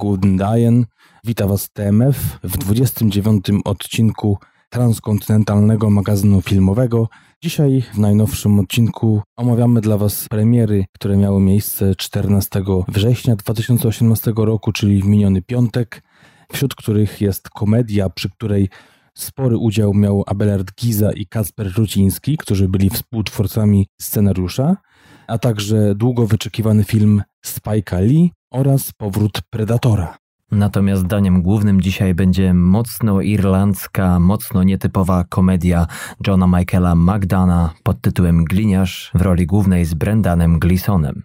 Guten Dayen. Witam Was TMF w 29 odcinku transkontynentalnego magazynu filmowego. Dzisiaj w najnowszym odcinku omawiamy dla Was premiery, które miały miejsce 14 września 2018 roku, czyli w miniony piątek, wśród których jest komedia, przy której spory udział miał Abelard Giza i Kacper Ruciński, którzy byli współtwórcami scenariusza, a także długo wyczekiwany film Spike'a Lee oraz Powrót Predatora. Natomiast daniem głównym dzisiaj będzie mocno irlandzka, mocno nietypowa komedia Johna Michaela Magdana pod tytułem Gliniarz w roli głównej z Brendanem Gleesonem.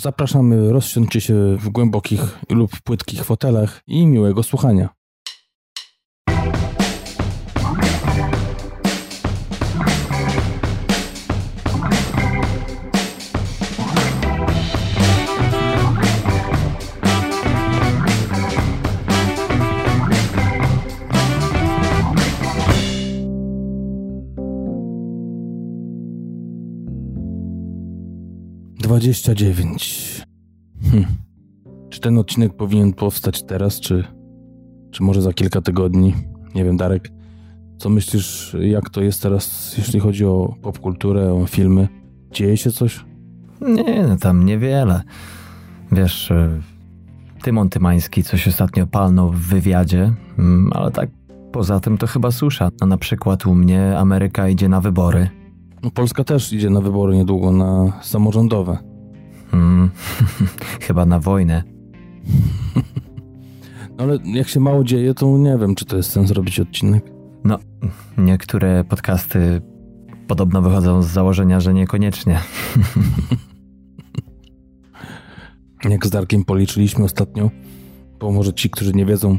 Zapraszamy, rozsiądźcie się w głębokich lub płytkich fotelach i miłego słuchania. Dwadzieścia dziewięć. Hm. Czy ten odcinek powinien powstać teraz, czy, czy może za kilka tygodni? Nie wiem, Darek. Co myślisz, jak to jest teraz, jeśli chodzi o popkulturę, o filmy? Dzieje się coś? Nie, no tam niewiele. Wiesz, y, Tymon Tymański coś ostatnio palnął w wywiadzie, mm, ale tak poza tym to chyba susza. No na przykład u mnie Ameryka idzie na wybory. No Polska też idzie na wybory niedługo, na samorządowe. Hmm, chyba na wojnę. No ale jak się mało dzieje, to nie wiem, czy to jest sens robić odcinek. No, niektóre podcasty podobno wychodzą z założenia, że niekoniecznie. Jak z Darkiem policzyliśmy ostatnio, bo może ci, którzy nie wiedzą,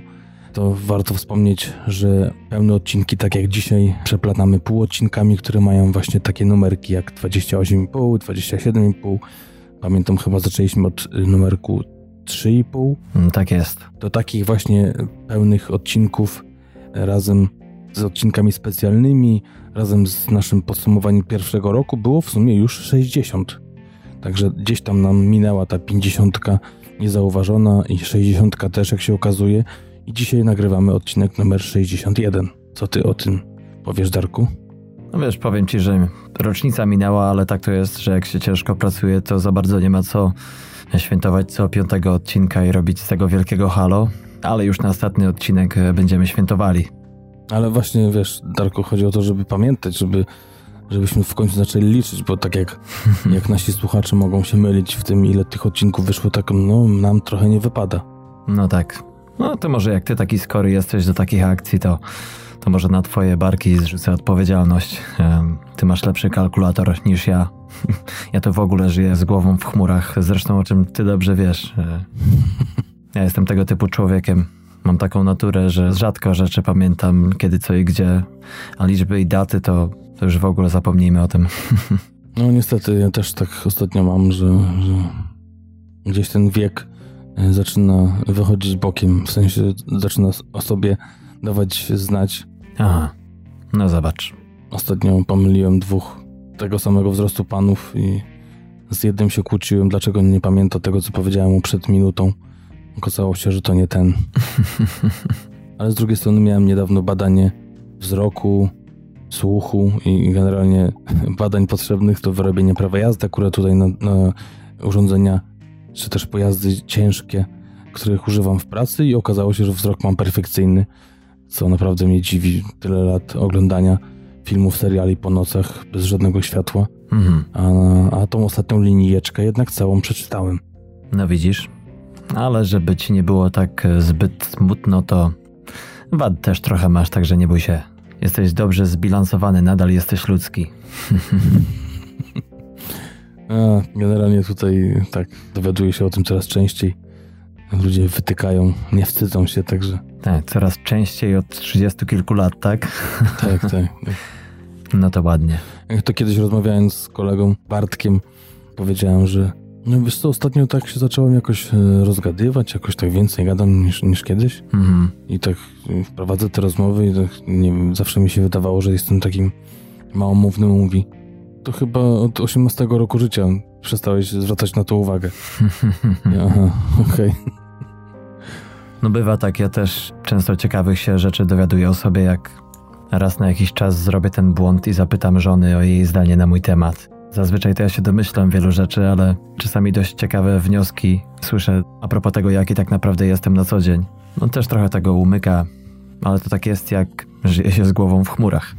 to warto wspomnieć, że pełne odcinki, tak jak dzisiaj, przeplatamy półodcinkami, które mają właśnie takie numerki jak 28,5, 27,5. Pamiętam, chyba zaczęliśmy od y, numerku 3,5. Mm, Tak jest. Do takich właśnie pełnych odcinków e, razem z odcinkami specjalnymi, razem z naszym podsumowaniem pierwszego roku było w sumie już 60. Także gdzieś tam nam minęła ta 50 niezauważona i 60 też, jak się okazuje. I dzisiaj nagrywamy odcinek numer 61. Co ty o tym powiesz, Darku? No wiesz, powiem ci, że rocznica minęła, ale tak to jest, że jak się ciężko pracuje, to za bardzo nie ma co świętować co piątego odcinka i robić z tego wielkiego halo. Ale już na ostatni odcinek e, będziemy świętowali. Ale właśnie, wiesz, Darku, chodzi o to, żeby pamiętać, żeby, żebyśmy w końcu zaczęli liczyć, bo tak jak, jak nasi słuchacze mogą się mylić w tym, ile tych odcinków wyszło, tak no, nam trochę nie wypada. No tak. No to może jak ty taki skory jesteś do takich akcji, to, to może na twoje barki zrzucę odpowiedzialność. Ty masz lepszy kalkulator niż ja. Ja to w ogóle żyję z głową w chmurach, zresztą o czym ty dobrze wiesz. E, Ja jestem tego typu człowiekiem. Mam taką naturę, że rzadko rzeczy pamiętam, kiedy co i gdzie, a liczby i daty to, to już w ogóle zapomnijmy o tym. No niestety, ja też tak ostatnio mam, że, że gdzieś ten wiek zaczyna wychodzić bokiem, w sensie zaczyna o sobie dawać znać. Aha, no zobacz. Ostatnio pomyliłem dwóch tego samego wzrostu panów i z jednym się kłóciłem, dlaczego nie pamięta tego, co powiedziałem mu przed minutą. Okazało się, że to nie ten. Ale z drugiej strony miałem niedawno badanie wzroku, słuchu i generalnie badań potrzebnych do wyrobienia prawa jazdy, akurat tutaj na, na urządzenia, czy też pojazdy ciężkie, których używam w pracy i okazało się, że wzrok mam perfekcyjny, co naprawdę mnie dziwi. Tyle lat oglądania filmów, seriali po nocach bez żadnego światła, Mhm. a, a tą ostatnią linijeczkę jednak całą przeczytałem. No widzisz, ale żeby ci nie było tak e, zbyt smutno, to wad też trochę masz, także nie bój się. Jesteś dobrze zbilansowany, nadal jesteś ludzki. A, generalnie tutaj tak dowiaduję się o tym coraz częściej. Ludzie wytykają, nie wstydzą się, także Tak, coraz częściej od 30 kilku lat, tak? tak, tak. No to ładnie. Jak to kiedyś rozmawiając z kolegą Bartkiem, powiedziałem, że no wiesz co, ostatnio tak się zacząłem jakoś e, rozgadywać, jakoś tak więcej gadam niż, niż kiedyś Mhm. i tak e, wprowadzę te rozmowy i tak, nie wiem, zawsze mi się wydawało, że jestem takim małomównym, mówi to chyba od 18 roku życia przestałeś zwracać na to uwagę. Aha, okej. No bywa tak, ja też często ciekawych się rzeczy dowiaduję o sobie, jak raz na jakiś czas zrobię ten błąd i zapytam żony o jej zdanie na mój temat. Zazwyczaj to ja się domyślam wielu rzeczy, ale czasami dość ciekawe wnioski słyszę a propos tego, jaki tak naprawdę jestem na co dzień. No też trochę tego umyka, ale to tak jest, jak żyje się z głową w chmurach.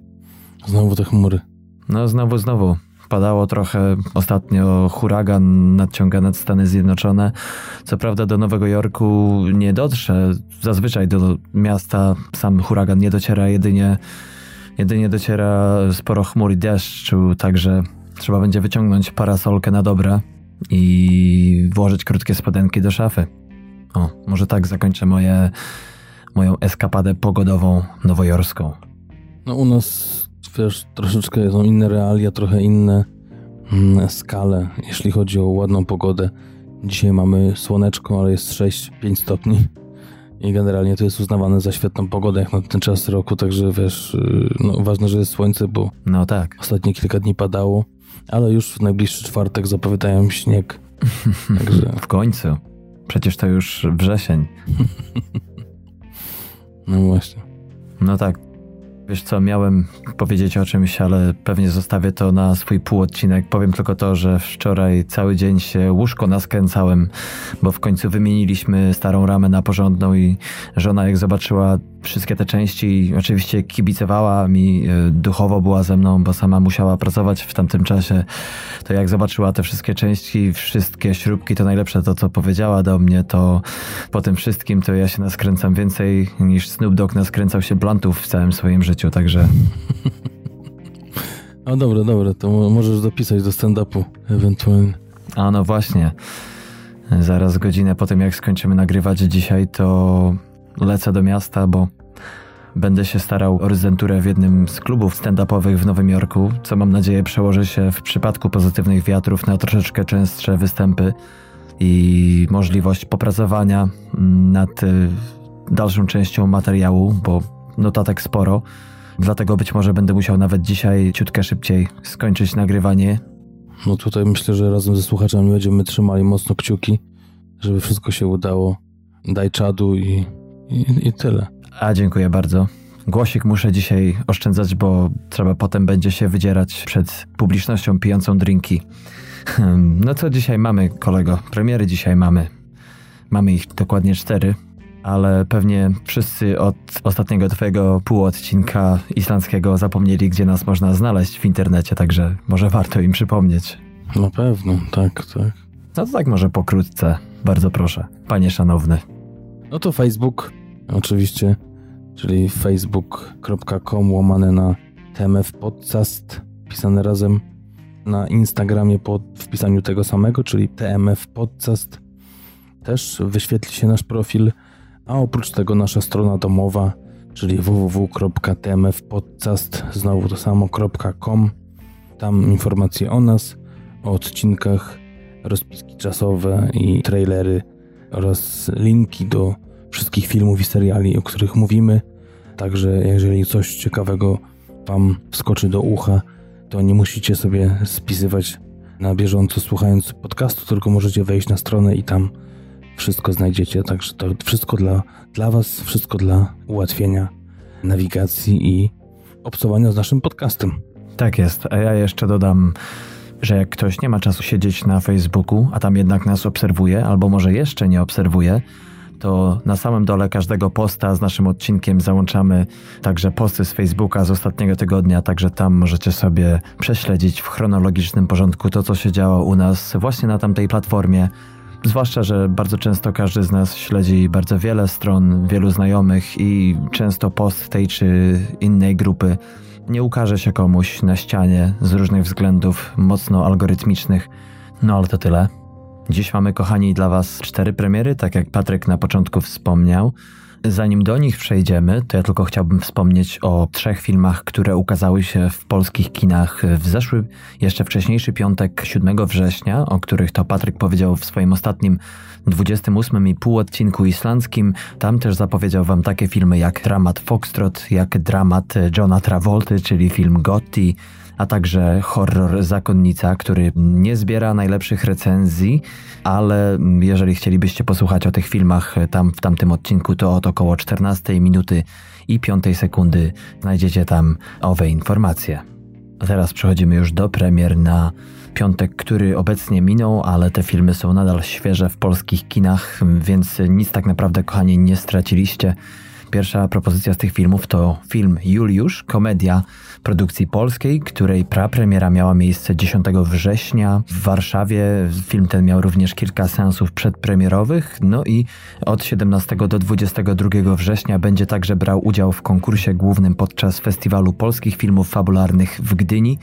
Znowu te chmury. No znowu, znowu. Padało trochę ostatnio huragan nadciąga nad Stany Zjednoczone. Co prawda do Nowego Jorku nie dotrze. Zazwyczaj do miasta sam huragan nie dociera, jedynie, jedynie dociera sporo chmur i deszczu, także trzeba będzie wyciągnąć parasolkę na dobre i włożyć krótkie spodenki do szafy. O, może tak zakończę moje, moją eskapadę pogodową nowojorską. No u nas, wiesz, troszeczkę są inne realia, trochę inne mm, skale, jeśli chodzi o ładną pogodę. Dzisiaj mamy słoneczko, ale jest 6-5 stopni. I generalnie to jest uznawane za świetną pogodę jak na ten czas roku, także wiesz, y, no ważne, że jest słońce, bo No tak. ostatnie kilka dni padało, ale już w najbliższy czwartek zapowiadają śnieg. Także W końcu. Przecież to już wrzesień. no właśnie. No tak. Wiesz co, miałem powiedzieć o czymś, ale pewnie zostawię to na swój półodcinek. Powiem tylko to, że wczoraj cały dzień się łóżko naskręcałem, bo w końcu wymieniliśmy starą ramę na porządną i żona jak zobaczyła wszystkie te części, oczywiście kibicowała mi, y, duchowo była ze mną, bo sama musiała pracować w tamtym czasie. To jak zobaczyła te wszystkie części, wszystkie śrubki, to najlepsze to, co powiedziała do mnie, to po tym wszystkim to ja się naskręcam więcej niż Snoop Dogg naskręcał się blantów w całym swoim życiu, także A dobra, dobra, to mo- możesz dopisać do stand-upu ewentualnie. A no właśnie. Zaraz godzinę po tym, jak skończymy nagrywać dzisiaj, to lecę do miasta, bo będę się starał o rezydenturę w jednym z klubów stand-upowych w Nowym Jorku, co mam nadzieję przełoży się w przypadku pozytywnych wiatrów na troszeczkę częstsze występy i możliwość popracowania nad y, dalszą częścią materiału, bo notatek sporo. Dlatego być może będę musiał nawet dzisiaj ciutkę szybciej skończyć nagrywanie No tutaj myślę, że razem ze słuchaczami będziemy trzymali mocno kciuki, żeby wszystko się udało. Daj czadu i, i, i tyle. A dziękuję bardzo. Głosik muszę dzisiaj oszczędzać, bo trzeba potem będzie się wydzierać przed publicznością pijącą drinki. No co dzisiaj mamy, kolego? Premiery dzisiaj mamy. Mamy ich dokładnie cztery, ale pewnie wszyscy od ostatniego twojego półodcinka islandzkiego zapomnieli, gdzie nas można znaleźć w internecie, także może warto im przypomnieć. Na pewno, tak, tak. No to tak może pokrótce. Bardzo proszę, panie szanowny. No to Facebook, oczywiście, czyli facebook.com łamane na TMF Podcast, pisane razem na Instagramie po wpisaniu tego samego, czyli TMF Podcast. Też wyświetli się nasz profil, a oprócz tego nasza strona domowa, czyli www.tmfpodcast, znowu to samo.com. Tam informacje o nas, o odcinkach, rozpiski czasowe i trailery oraz linki do wszystkich filmów i seriali, o których mówimy. Także jeżeli coś ciekawego Wam wskoczy do ucha, to nie musicie sobie spisywać na bieżąco słuchając podcastu, tylko możecie wejść na stronę i tam wszystko znajdziecie. Także to wszystko dla, dla Was, wszystko dla ułatwienia nawigacji i obcowania z naszym podcastem. Tak jest, a ja jeszcze dodam, że jak ktoś nie ma czasu siedzieć na Facebooku, a tam jednak nas obserwuje, albo może jeszcze nie obserwuje, to na samym dole każdego posta z naszym odcinkiem załączamy także posty z Facebooka z ostatniego tygodnia, także tam możecie sobie prześledzić w chronologicznym porządku to, co się działo u nas właśnie na tamtej platformie. Zwłaszcza, że bardzo często każdy z nas śledzi bardzo wiele stron, wielu znajomych i często post tej czy innej grupy nie ukaże się komuś na ścianie z różnych względów mocno algorytmicznych. No ale to tyle. Dziś mamy, kochani, dla Was cztery premiery, tak jak Patryk na początku wspomniał. Zanim do nich przejdziemy, to ja tylko chciałbym wspomnieć o trzech filmach, które ukazały się w polskich kinach w zeszły, jeszcze wcześniejszy piątek 7 września, o których to Patryk powiedział w swoim ostatnim 28 i pół odcinku islandzkim. Tam też zapowiedział wam takie filmy jak dramat Foxtrot, jak dramat Johna Travolty, czyli film Gotti, a także horror Zakonnica, który nie zbiera najlepszych recenzji, ale jeżeli chcielibyście posłuchać o tych filmach tam w tamtym odcinku, to od około 14 minuty i 5 sekundy znajdziecie tam owe informacje. A teraz przechodzimy już do premier na piątek, który obecnie minął, ale te filmy są nadal świeże w polskich kinach, więc nic tak naprawdę, kochani, nie straciliście. Pierwsza propozycja z tych filmów to film Juliusz, komedia produkcji polskiej, której prapremiera miała miejsce 10 września w Warszawie. Film ten miał również kilka seansów przedpremierowych, no i od 17 do 22 września będzie także brał udział w konkursie głównym podczas Festiwalu Polskich Filmów Fabularnych w Gdyni.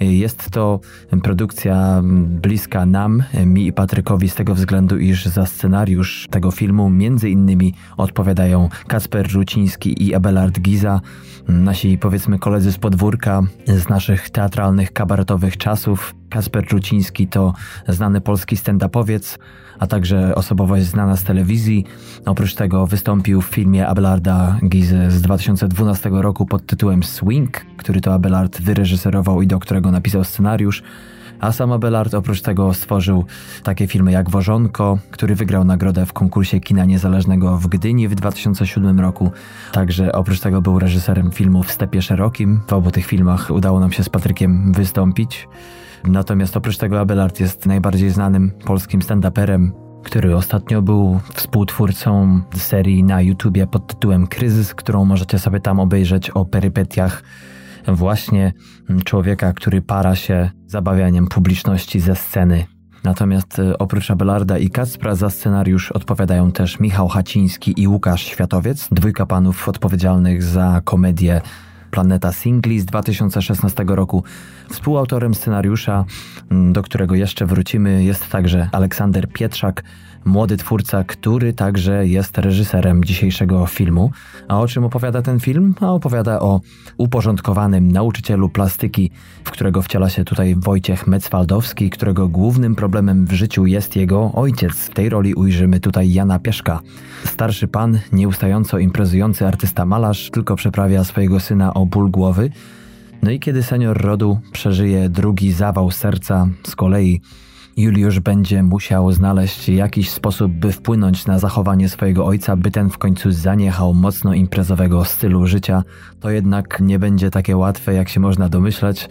Jest to produkcja bliska nam, mi i Patrykowi, z tego względu, iż za scenariusz tego filmu między innymi odpowiadają Kasper Ruciński i Abelard Giza, nasi powiedzmy koledzy z podwórka, z naszych teatralnych, kabaretowych czasów. Kasper Ruciński to znany polski stand-upowiec, a także osobowość znana z telewizji. Oprócz tego wystąpił w filmie Abelarda Gizy z 2012 roku pod tytułem Swing, który to Abelard wyreżyserował i do którego napisał scenariusz. A sam Abelard oprócz tego stworzył takie filmy jak Wożonko, który wygrał nagrodę w konkursie kina niezależnego w Gdyni w 2007 roku. Także oprócz tego był reżyserem filmu w Stepie Szerokim. W obu tych filmach udało nam się z Patrykiem wystąpić. Natomiast oprócz tego Abelard jest najbardziej znanym polskim stand-uperem, który ostatnio był współtwórcą serii na YouTubie pod tytułem Kryzys, którą możecie sobie tam obejrzeć o perypetiach właśnie człowieka, który para się zabawianiem publiczności ze sceny. Natomiast e, oprócz Abelarda i Kacpra za scenariusz odpowiadają też Michał Haciński i Łukasz Światowiec, dwójka panów odpowiedzialnych za komedię Planeta Singli z 2016 roku. Współautorem scenariusza, mm, do którego jeszcze wrócimy, jest także Aleksander Pietrzak, młody twórca, który także jest reżyserem dzisiejszego filmu. A o czym opowiada ten film? A opowiada o uporządkowanym nauczycielu plastyki, w którego wciela się tutaj Wojciech Metzwaldowski, którego głównym problemem w życiu jest jego ojciec. W tej roli ujrzymy tutaj Jana Pieszka. Starszy pan, nieustająco imprezujący artysta malarz, tylko przeprawia swojego syna o ból głowy. No i kiedy senior rodu przeżyje drugi zawał serca, z kolei Juliusz będzie musiał znaleźć jakiś sposób, by wpłynąć na zachowanie swojego ojca, by ten w końcu zaniechał mocno imprezowego stylu życia. To jednak nie będzie takie łatwe, jak się można domyśleć.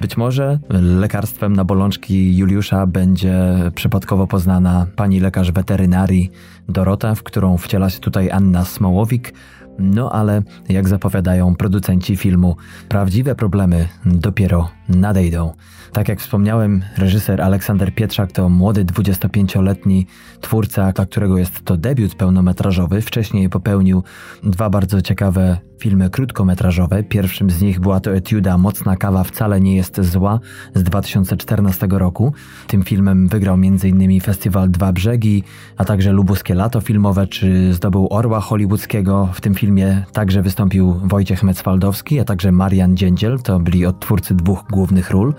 Być może lekarstwem na bolączki Juliusza będzie przypadkowo poznana pani lekarz weterynarii Dorota, w którą wciela się tutaj Anna Smołowik. No ale jak zapowiadają producenci filmu, prawdziwe problemy dopiero nadejdą. Tak jak wspomniałem, reżyser Aleksander Pietrzak to młody 25-letni twórca, dla którego jest to debiut pełnometrażowy. Wcześniej popełnił dwa bardzo ciekawe filmy krótkometrażowe. Pierwszym z nich była to etiuda Mocna kawa wcale nie jest zła z 2014 roku. Tym filmem wygrał m.in. festiwal Dwa Brzegi, a także Lubuskie Lato Filmowe, czy zdobył Orła Hollywoodzkiego. W tym filmie także wystąpił Wojciech Metzwaldowski, a także Marian Dziędziel, to byli odtwórcy dwóch głównych ról.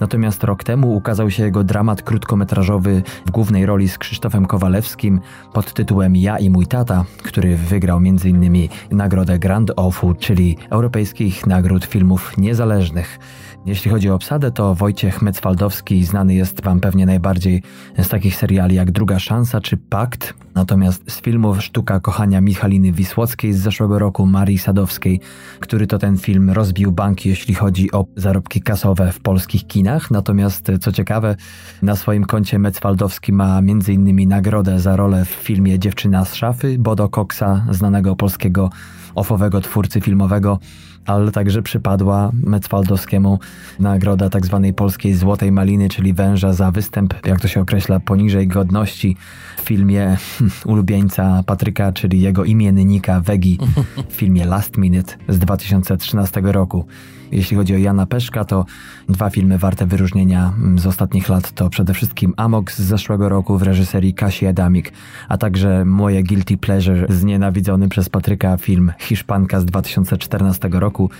Natomiast rok temu ukazał się jego dramat krótkometrażowy w głównej roli z Krzysztofem Kowalewskim pod tytułem Ja i mój tata, który wygrał m.in. nagrodę Grand Offu, czyli Europejskich Nagród Filmów Niezależnych. Jeśli chodzi o obsadę, to Wojciech Metzwaldowski znany jest Wam pewnie najbardziej z takich seriali jak Druga Szansa czy Pakt, natomiast z filmów Sztuka Kochania Michaliny Wisłockiej z zeszłego roku Marii Sadowskiej, który to ten film rozbił banki, jeśli chodzi o zarobki kasowe w polskich kinach. Natomiast co ciekawe, na swoim koncie Metzwaldowski ma m.in. nagrodę za rolę w filmie Dziewczyna z szafy Bodo Coxa, znanego polskiego ofowego twórcy filmowego ale także przypadła Metzwaldowskiemu nagroda tzw. Tak polskiej Złotej Maliny, czyli węża za występ, jak to się określa, poniżej godności w filmie ulubieńca Patryka, czyli jego imiennika Wegi w filmie Last Minute z 2013 roku. Jeśli chodzi o Jana Peszka, to dwa filmy warte wyróżnienia z ostatnich lat to przede wszystkim Amok z zeszłego roku w reżyserii Kasi Adamik, a także moje Guilty Pleasure znienawidzony przez Patryka film Hiszpanka z 2014 roku.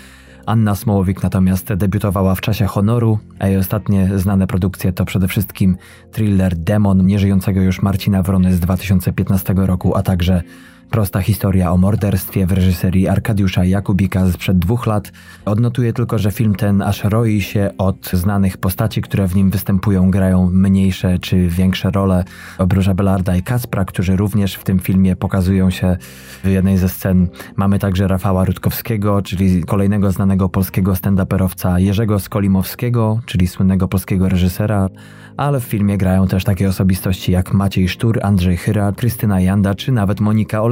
Anna Smołowik natomiast debiutowała w czasie honoru, a jej ostatnie znane produkcje to przede wszystkim thriller Demon nieżyjącego już Marcina Wrony z 2015 roku, a także prosta historia o morderstwie w reżyserii Arkadiusza Jakubika sprzed dwóch lat. Odnotuję tylko, że film ten aż roi się od znanych postaci, które w nim występują, grają mniejsze czy większe role. Obróża Belarda i Kaspra, którzy również w tym filmie pokazują się w jednej ze scen. Mamy także Rafała Rutkowskiego, czyli kolejnego znanego polskiego stand-uperowca Jerzego Skolimowskiego, czyli słynnego polskiego reżysera, ale w filmie grają też takie osobistości jak Maciej Sztur, Andrzej Chyra, Krystyna Janda czy nawet Monika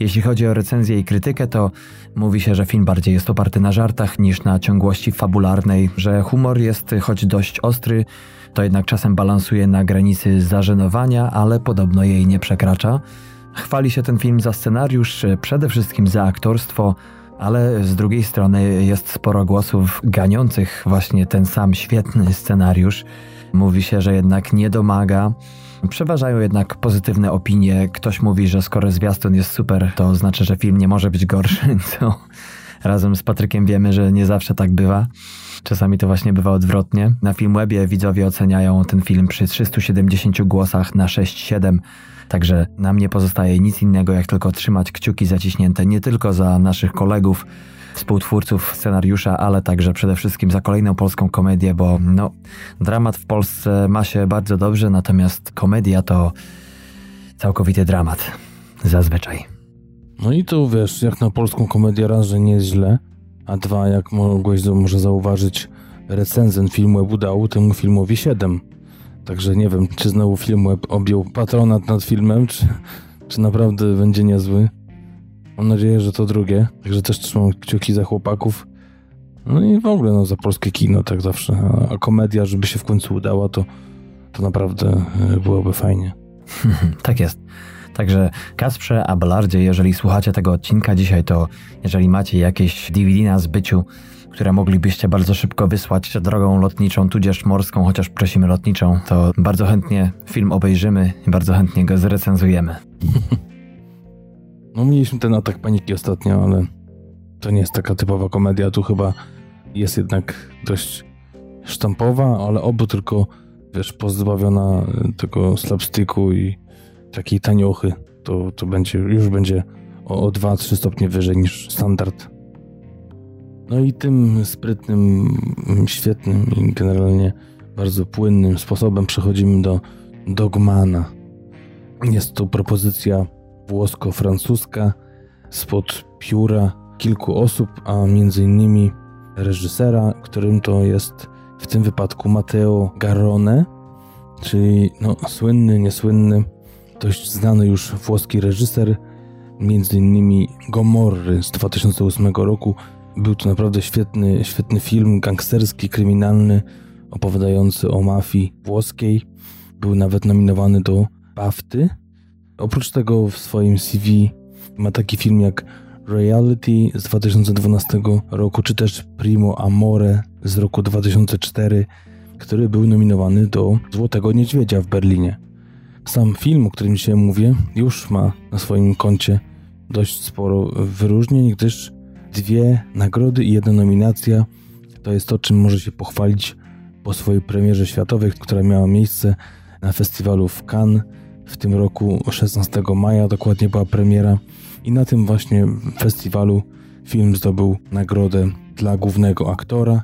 Jeśli chodzi o recenzję i krytykę, to mówi się, że film bardziej jest oparty na żartach niż na ciągłości fabularnej, że humor jest choć dość ostry, to jednak czasem balansuje na granicy zażenowania, ale podobno jej nie przekracza. Chwali się ten film za scenariusz, przede wszystkim za aktorstwo, ale z drugiej strony jest sporo głosów ganiących właśnie ten sam świetny scenariusz. Mówi się, że jednak nie domaga. Przeważają jednak pozytywne opinie. Ktoś mówi, że skoro zwiastun jest super, to znaczy, że film nie może być gorszy, razem z Patrykiem wiemy, że nie zawsze tak bywa. Czasami to właśnie bywa odwrotnie. Na Filmwebie widzowie oceniają ten film przy 370 głosach na 6-7. Także nam nie pozostaje nic innego, jak tylko trzymać kciuki zaciśnięte nie tylko za naszych kolegów, współtwórców scenariusza, ale także przede wszystkim za kolejną polską komedię, bo no, dramat w Polsce ma się bardzo dobrze, natomiast komedia to całkowity dramat. Zazwyczaj. No i tu wiesz, jak na polską komedię raz, że nie jest źle, a dwa, jak mogłeś może zauważyć, recenzent filmu dał temu filmowi 7. Także nie wiem, czy znowu film objął patronat nad filmem, czy, czy naprawdę będzie niezły. Mam nadzieję, że to drugie. Także też trzymam kciuki za chłopaków. No i w ogóle no, za polskie kino, tak zawsze. A, komedia, żeby się w końcu udała, to, to naprawdę e, byłoby fajnie. tak jest. Także Kasprze, Abelardzie, jeżeli słuchacie tego odcinka dzisiaj, to jeżeli macie jakieś DVD na zbyciu, które moglibyście bardzo szybko wysłać drogą lotniczą, tudzież morską, chociaż prosimy lotniczą, to bardzo chętnie film obejrzymy i bardzo chętnie go zrecenzujemy. No mieliśmy ten atak paniki ostatnio, ale to nie jest taka typowa komedia. Tu chyba jest jednak dość sztampowa, ale obu tylko, wiesz, pozbawiona tego slapsticku i takiej taniochy. To, to będzie, już będzie o, o 2-3 stopnie wyżej niż standard. No i tym sprytnym, świetnym i generalnie bardzo płynnym sposobem przechodzimy do Dogmana. Jest to propozycja włosko-francuska spod pióra kilku osób, a innymi reżysera, którym to jest w tym wypadku Matteo Garrone, czyli no, słynny, niesłynny, dość znany już włoski reżyser, innymi Gomorry z 2008 roku. Był to naprawdę świetny, świetny film gangsterski, kryminalny, opowiadający o mafii włoskiej. Był nawet nominowany do BAFTY Oprócz tego w swoim CV ma taki film jak Reality z 2012 roku, czy też Primo Amore z roku 2004, który był nominowany do Złotego Niedźwiedzia w Berlinie. Sam film, o którym dzisiaj mówię, już ma na swoim koncie dość sporo wyróżnień, gdyż dwie nagrody i jedna nominacja to jest to, czym może się pochwalić po swojej premierze światowej, która miała miejsce na festiwalu w Cannes w tym roku 16 maja dokładnie była premiera i na tym właśnie festiwalu film zdobył nagrodę dla głównego aktora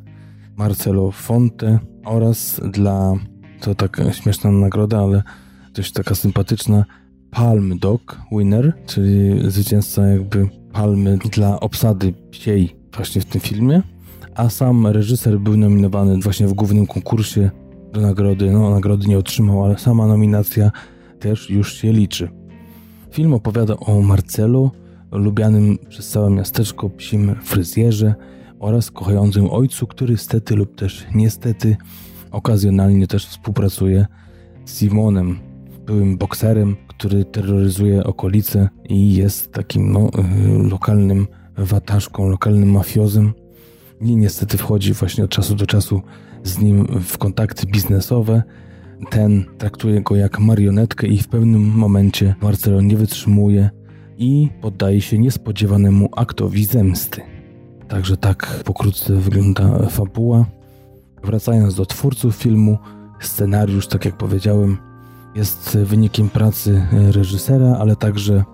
Marcelo Fonte oraz dla, to taka śmieszna nagroda, ale dość taka sympatyczna, Palm Dog Winner, czyli zwycięzca jakby palmy dla obsady psiej właśnie w tym filmie, a sam reżyser był nominowany właśnie w głównym konkursie do nagrody, no nagrody nie otrzymał, ale sama nominacja też już się liczy. Film opowiada o Marcelu, lubianym przez całe miasteczko psim fryzjerze oraz kochającym ojcu, który stety lub też niestety okazjonalnie też współpracuje z Simonem, byłym bokserem, który terroryzuje okolice i jest takim no, y, lokalnym wataszką, lokalnym mafiozem. I niestety wchodzi właśnie od czasu do czasu z nim w kontakty biznesowe, ten traktuje go jak marionetkę i w pewnym momencie Marcelo nie wytrzymuje i poddaje się niespodziewanemu aktowi zemsty. Także tak pokrótce wygląda fabuła. Wracając do twórców filmu, scenariusz, tak jak powiedziałem, jest wynikiem pracy reżysera, ale także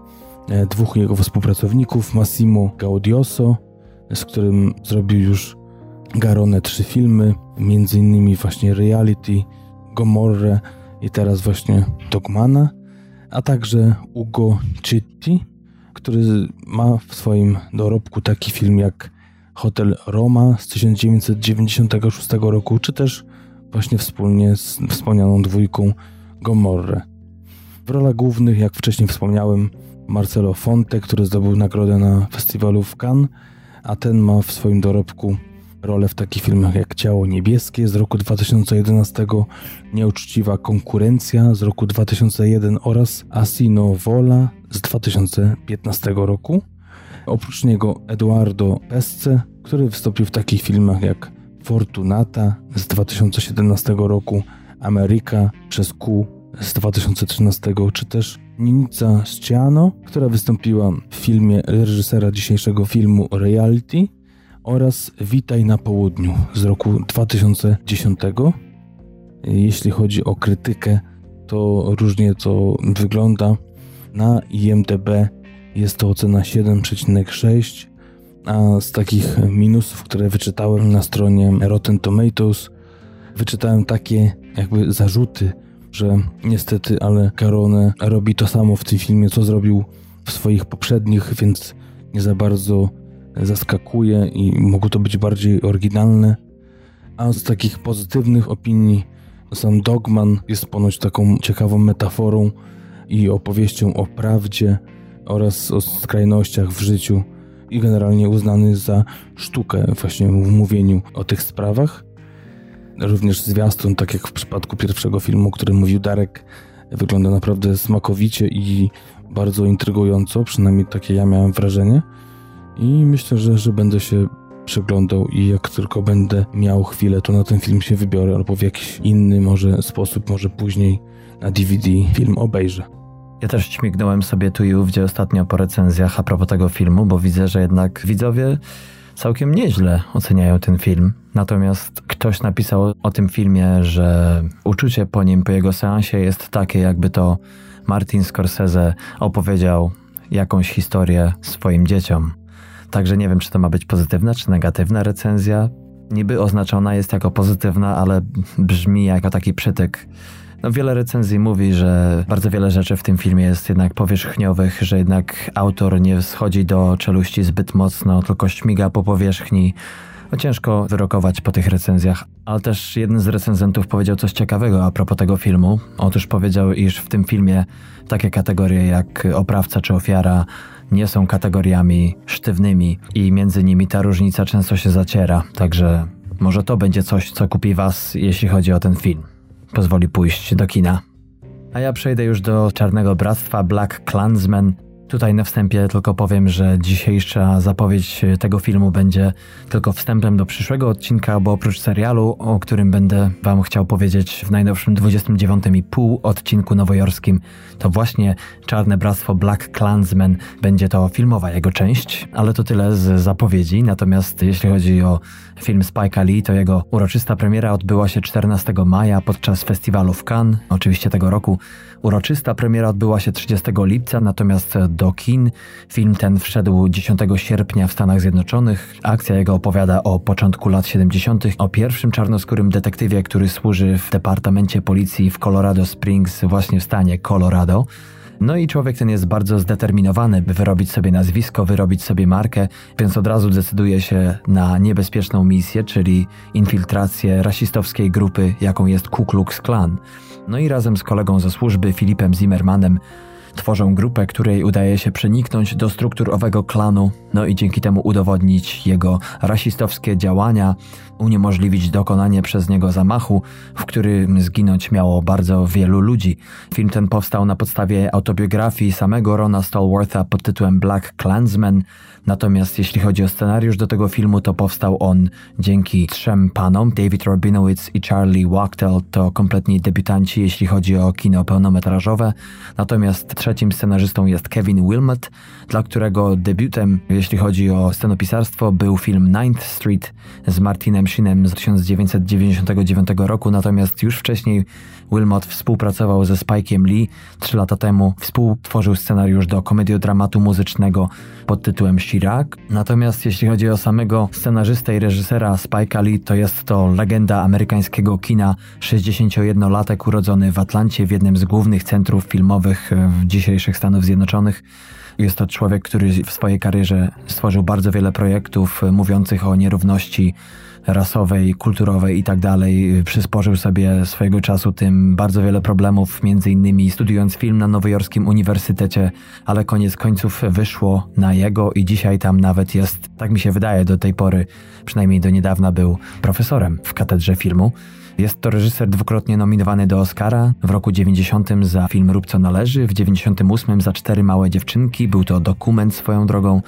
e, dwóch jego współpracowników, Massimo Gaudioso, z którym zrobił już Garone trzy filmy, między innymi właśnie Reality, Gomorre i teraz właśnie Dogmana, a także Ugo Citti, który ma w swoim dorobku taki film jak Hotel Roma z 1996 roku, czy też właśnie wspólnie z wspomnianą dwójką Gomorre. W rolach głównych, jak wcześniej wspomniałem, Marcelo Fonte, który zdobył nagrodę na festiwalu w Cannes, a ten ma w swoim dorobku rolę w takich filmach jak Ciało Niebieskie z roku 2011, Nieuczciwa Konkurencja z roku 2001 oraz Asino Vola z 2015 roku. Oprócz niego Eduardo Pesce, który wystąpił w takich filmach jak Fortunata z 2017 roku, Ameryka przez Q z 2013, czy też Ninica Sciano, która wystąpiła w filmie reżysera dzisiejszego filmu Reality oraz Witaj na południu z roku 2010. Jeśli chodzi o krytykę, to różnie to wygląda. Na IMDb jest to ocena 7,6, a z takich minusów, które wyczytałem na stronie Rotten Tomatoes, wyczytałem takie jakby zarzuty, że niestety, ale Carone robi to samo w tym filmie, co zrobił w swoich poprzednich, więc nie za bardzo zaskakuje i mogło to być bardziej oryginalne. A z takich pozytywnych opinii sam Dogman jest ponoć taką ciekawą metaforą i opowieścią o prawdzie oraz o skrajnościach w życiu i generalnie uznany za sztukę właśnie w mówieniu o tych sprawach. Również zwiastun, tak jak w przypadku pierwszego filmu, o którym mówił Darek, wygląda naprawdę smakowicie i bardzo intrygująco, przynajmniej takie ja miałem wrażenie. I myślę, że, że będę się przeglądał i jak tylko będę miał chwilę, to na ten film się wybiorę albo w jakiś inny może sposób, może później na DVD film obejrzę. Ja też śmignąłem sobie tu i ówdzie ostatnio po recenzjach a propos tego filmu, bo widzę, że jednak widzowie całkiem nieźle oceniają ten film. Natomiast ktoś napisał o tym filmie, że uczucie po nim, po jego seansie jest takie, jakby to Martin Scorsese opowiedział jakąś historię swoim dzieciom. Także nie wiem, czy to ma być pozytywna, czy negatywna recenzja. Niby oznaczona jest jako pozytywna, ale brzmi jako taki przytyk. No, wiele recenzji mówi, że bardzo wiele rzeczy w tym filmie jest jednak powierzchniowych, że jednak autor nie schodzi do czeluści zbyt mocno, tylko śmiga po powierzchni. No, ciężko wyrokować po tych recenzjach, ale też jeden z recenzentów powiedział coś ciekawego a propos tego filmu. Otóż powiedział, iż w tym filmie takie kategorie jak oprawca czy ofiara nie są kategoriami sztywnymi i między nimi ta różnica często się zaciera. Także może to będzie coś, co kupi Was, jeśli chodzi o ten film. Pozwoli pójść do kina. A ja przejdę już do Czarnego Bractwa Black Klansman, Tutaj na wstępie tylko powiem, że dzisiejsza zapowiedź tego filmu będzie tylko wstępem do przyszłego odcinka, bo oprócz serialu, o którym będę Wam chciał powiedzieć w najnowszym 29,5 odcinku nowojorskim, to właśnie Czarne Bractwo Black Klansman będzie to filmowa jego część, ale to tyle z zapowiedzi. Natomiast jeśli chodzi o film Spike'a Lee, to jego uroczysta premiera odbyła się 14 maja podczas festiwalu w Cannes, oczywiście tego roku. Uroczysta premiera odbyła się 30 lipca, natomiast do kin film ten wszedł 10 sierpnia w Stanach Zjednoczonych. Akcja jego opowiada o początku lat 70., o pierwszym czarnoskórym detektywie, który służy w Departamencie Policji w Colorado Springs, właśnie w stanie Colorado. No i człowiek ten jest bardzo zdeterminowany, by wyrobić sobie nazwisko, wyrobić sobie markę, więc od razu decyduje się na niebezpieczną misję, czyli infiltrację rasistowskiej grupy, jaką jest Ku Klux Klan. No i razem z kolegą ze służby, Filipem Zimmermanem, tworzą grupę, której udaje się przeniknąć do struktur owego klanu, no i dzięki temu udowodnić jego rasistowskie działania, uniemożliwić dokonanie przez niego zamachu, w którym zginąć miało bardzo wielu ludzi. Film ten powstał na podstawie autobiografii samego Rona Stallwortha pod tytułem Black Klansman, natomiast jeśli chodzi o scenariusz do tego filmu, to powstał on dzięki trzem panom, David Robinowitz i Charlie Wachtel, to kompletni debiutanci, jeśli chodzi o kino pełnometrażowe, natomiast trzecim scenarzystą jest Kevin Wilmot, dla którego debiutem, jeśli chodzi o scenopisarstwo, był film Ninth Street z Martinem Sheenem z 1999 roku, natomiast już wcześniej Wilmot współpracował ze Spike'iem Lee. Trzy lata temu współtworzył scenariusz do komediodramatu muzycznego pod tytułem Chirac. Natomiast jeśli chodzi o samego scenarzystę i reżysera Spike'a Lee, to jest to legenda amerykańskiego kina, 61-latek urodzony w Atlancie w jednym z głównych centrów filmowych w dzisiejszych Stanów Zjednoczonych. Jest to człowiek, który w swojej karierze stworzył bardzo wiele projektów mówiących o nierówności rasowej, kulturowej i tak dalej. Przysporzył sobie swojego czasu tym bardzo wiele problemów, między innymi studiując film na nowojorskim uniwersytecie, ale koniec końców wyszło na jego i dzisiaj tam nawet jest, tak mi się wydaje do tej pory, przynajmniej do niedawna był profesorem w katedrze filmu. Jest to reżyser dwukrotnie nominowany do Oscara. W roku 90 za film Rób co należy, w 98 za Cztery małe dziewczynki. Był to dokument swoją drogą.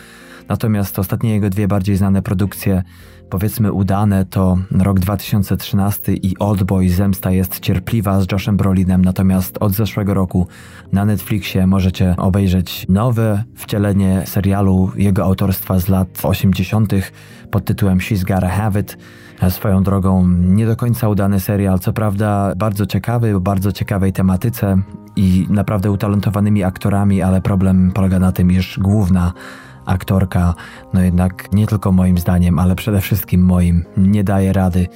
Natomiast ostatnie jego dwie bardziej znane produkcje, powiedzmy udane, to rok 2013 i Oldboy Zemsta jest cierpliwa z Joshem Brolinem. Natomiast od zeszłego roku na Netflixie możecie obejrzeć nowe wcielenie serialu jego autorstwa z lat 80. pod tytułem She's Gotta Have It. Swoją drogą nie do końca udany serial, co prawda bardzo ciekawy, o bardzo ciekawej tematyce i naprawdę utalentowanymi aktorami, ale problem polega na tym, iż główna aktorka, no jednak nie tylko moim zdaniem, ale przede wszystkim moim, nie daje rady.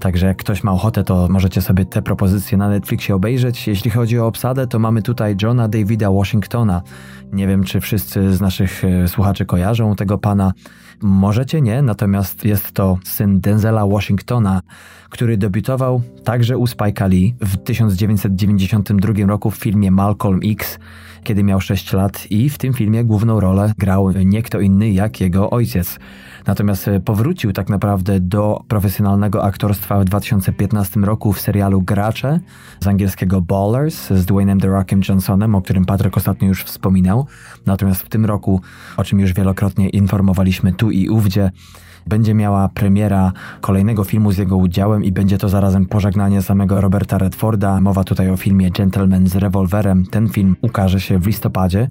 Także jak ktoś ma ochotę, to możecie sobie te propozycje na Netflixie obejrzeć. Jeśli chodzi o obsadę, to mamy tutaj Johna Davida Washingtona. Nie wiem, czy wszyscy z naszych e, słuchaczy kojarzą tego pana. Możecie nie, natomiast jest to syn Denzela Washingtona, który debiutował także u Spike'a Lee w 1992 roku w filmie Malcolm X, kiedy miał 6 lat i w tym filmie główną rolę grał nie kto inny jak jego ojciec. Natomiast powrócił tak naprawdę do profesjonalnego aktorstwa w 2015 roku w serialu Gracze z angielskiego Ballers z Dwaynem The Rockiem Johnsonem, o którym Patryk ostatnio już wspominał. Natomiast w tym roku, o czym już wielokrotnie informowaliśmy tu i ówdzie, będzie miała premiera kolejnego filmu z jego udziałem i będzie to zarazem pożegnanie samego Roberta Redforda. Mowa tutaj o filmie Gentleman z rewolwerem. Ten film ukaże się w listopadzie.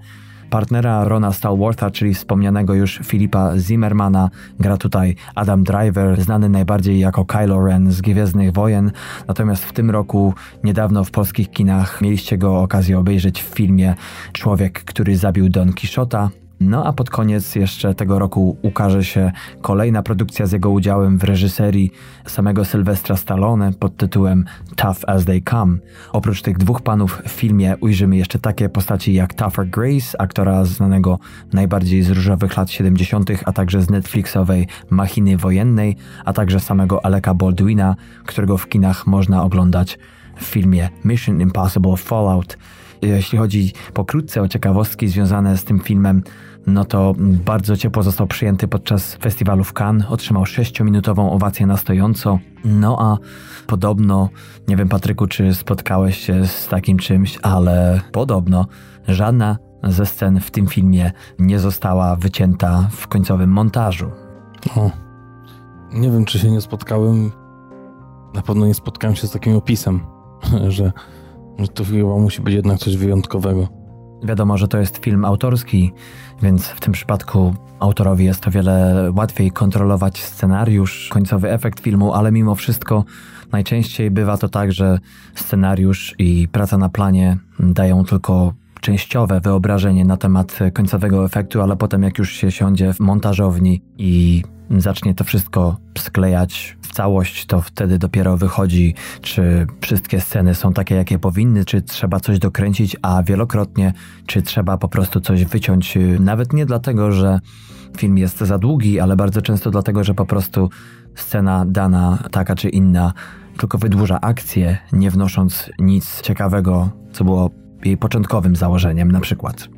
Partnera Rona Stalwarta, czyli wspomnianego już Filipa Zimmermana, gra tutaj Adam Driver, znany najbardziej jako Kylo Ren z Gwiezdnych Wojen. Natomiast w tym roku, niedawno w polskich kinach, mieliście go okazję obejrzeć w filmie Człowiek, który zabił Don Quixota. No a pod koniec jeszcze tego roku ukaże się kolejna produkcja z jego udziałem w reżyserii samego Sylwestra Stallone pod tytułem Tough as They Come. Oprócz tych dwóch panów w filmie ujrzymy jeszcze takie postaci jak Tougher Grace, aktora znanego najbardziej z różowych lat 70., a także z Netflixowej Machiny Wojennej, a także samego Aleka Baldwina, którego w kinach można oglądać w filmie Mission Impossible Fallout. Jeśli chodzi pokrótce o ciekawostki związane z tym filmem, no to bardzo ciepło został przyjęty podczas festiwalu w Cannes. Otrzymał 6-minutową owację na stojąco. No a podobno, nie wiem Patryku, czy spotkałeś się z takim czymś, ale podobno żadna ze scen w tym filmie nie została wycięta w końcowym montażu. O, nie wiem, czy się nie spotkałem. Na pewno nie spotkałem się z takim opisem, że, że to chyba musi być jednak coś wyjątkowego. Wiadomo, że to jest film autorski, więc w tym przypadku autorowi jest o wiele łatwiej kontrolować scenariusz, końcowy efekt filmu, ale mimo wszystko najczęściej bywa to tak, że scenariusz i praca na planie dają tylko częściowe wyobrażenie na temat końcowego efektu, ale potem jak już się siądzie w montażowni i zacznie to wszystko sklejać w całość, to wtedy dopiero wychodzi, czy wszystkie sceny są takie, jakie powinny, czy trzeba coś dokręcić, a wielokrotnie, czy trzeba po prostu coś wyciąć. Nawet nie dlatego, że film jest za długi, ale bardzo często dlatego, że po prostu scena dana, taka czy inna, tylko wydłuża akcję, nie wnosząc nic ciekawego, co było jej początkowym założeniem, na przykład.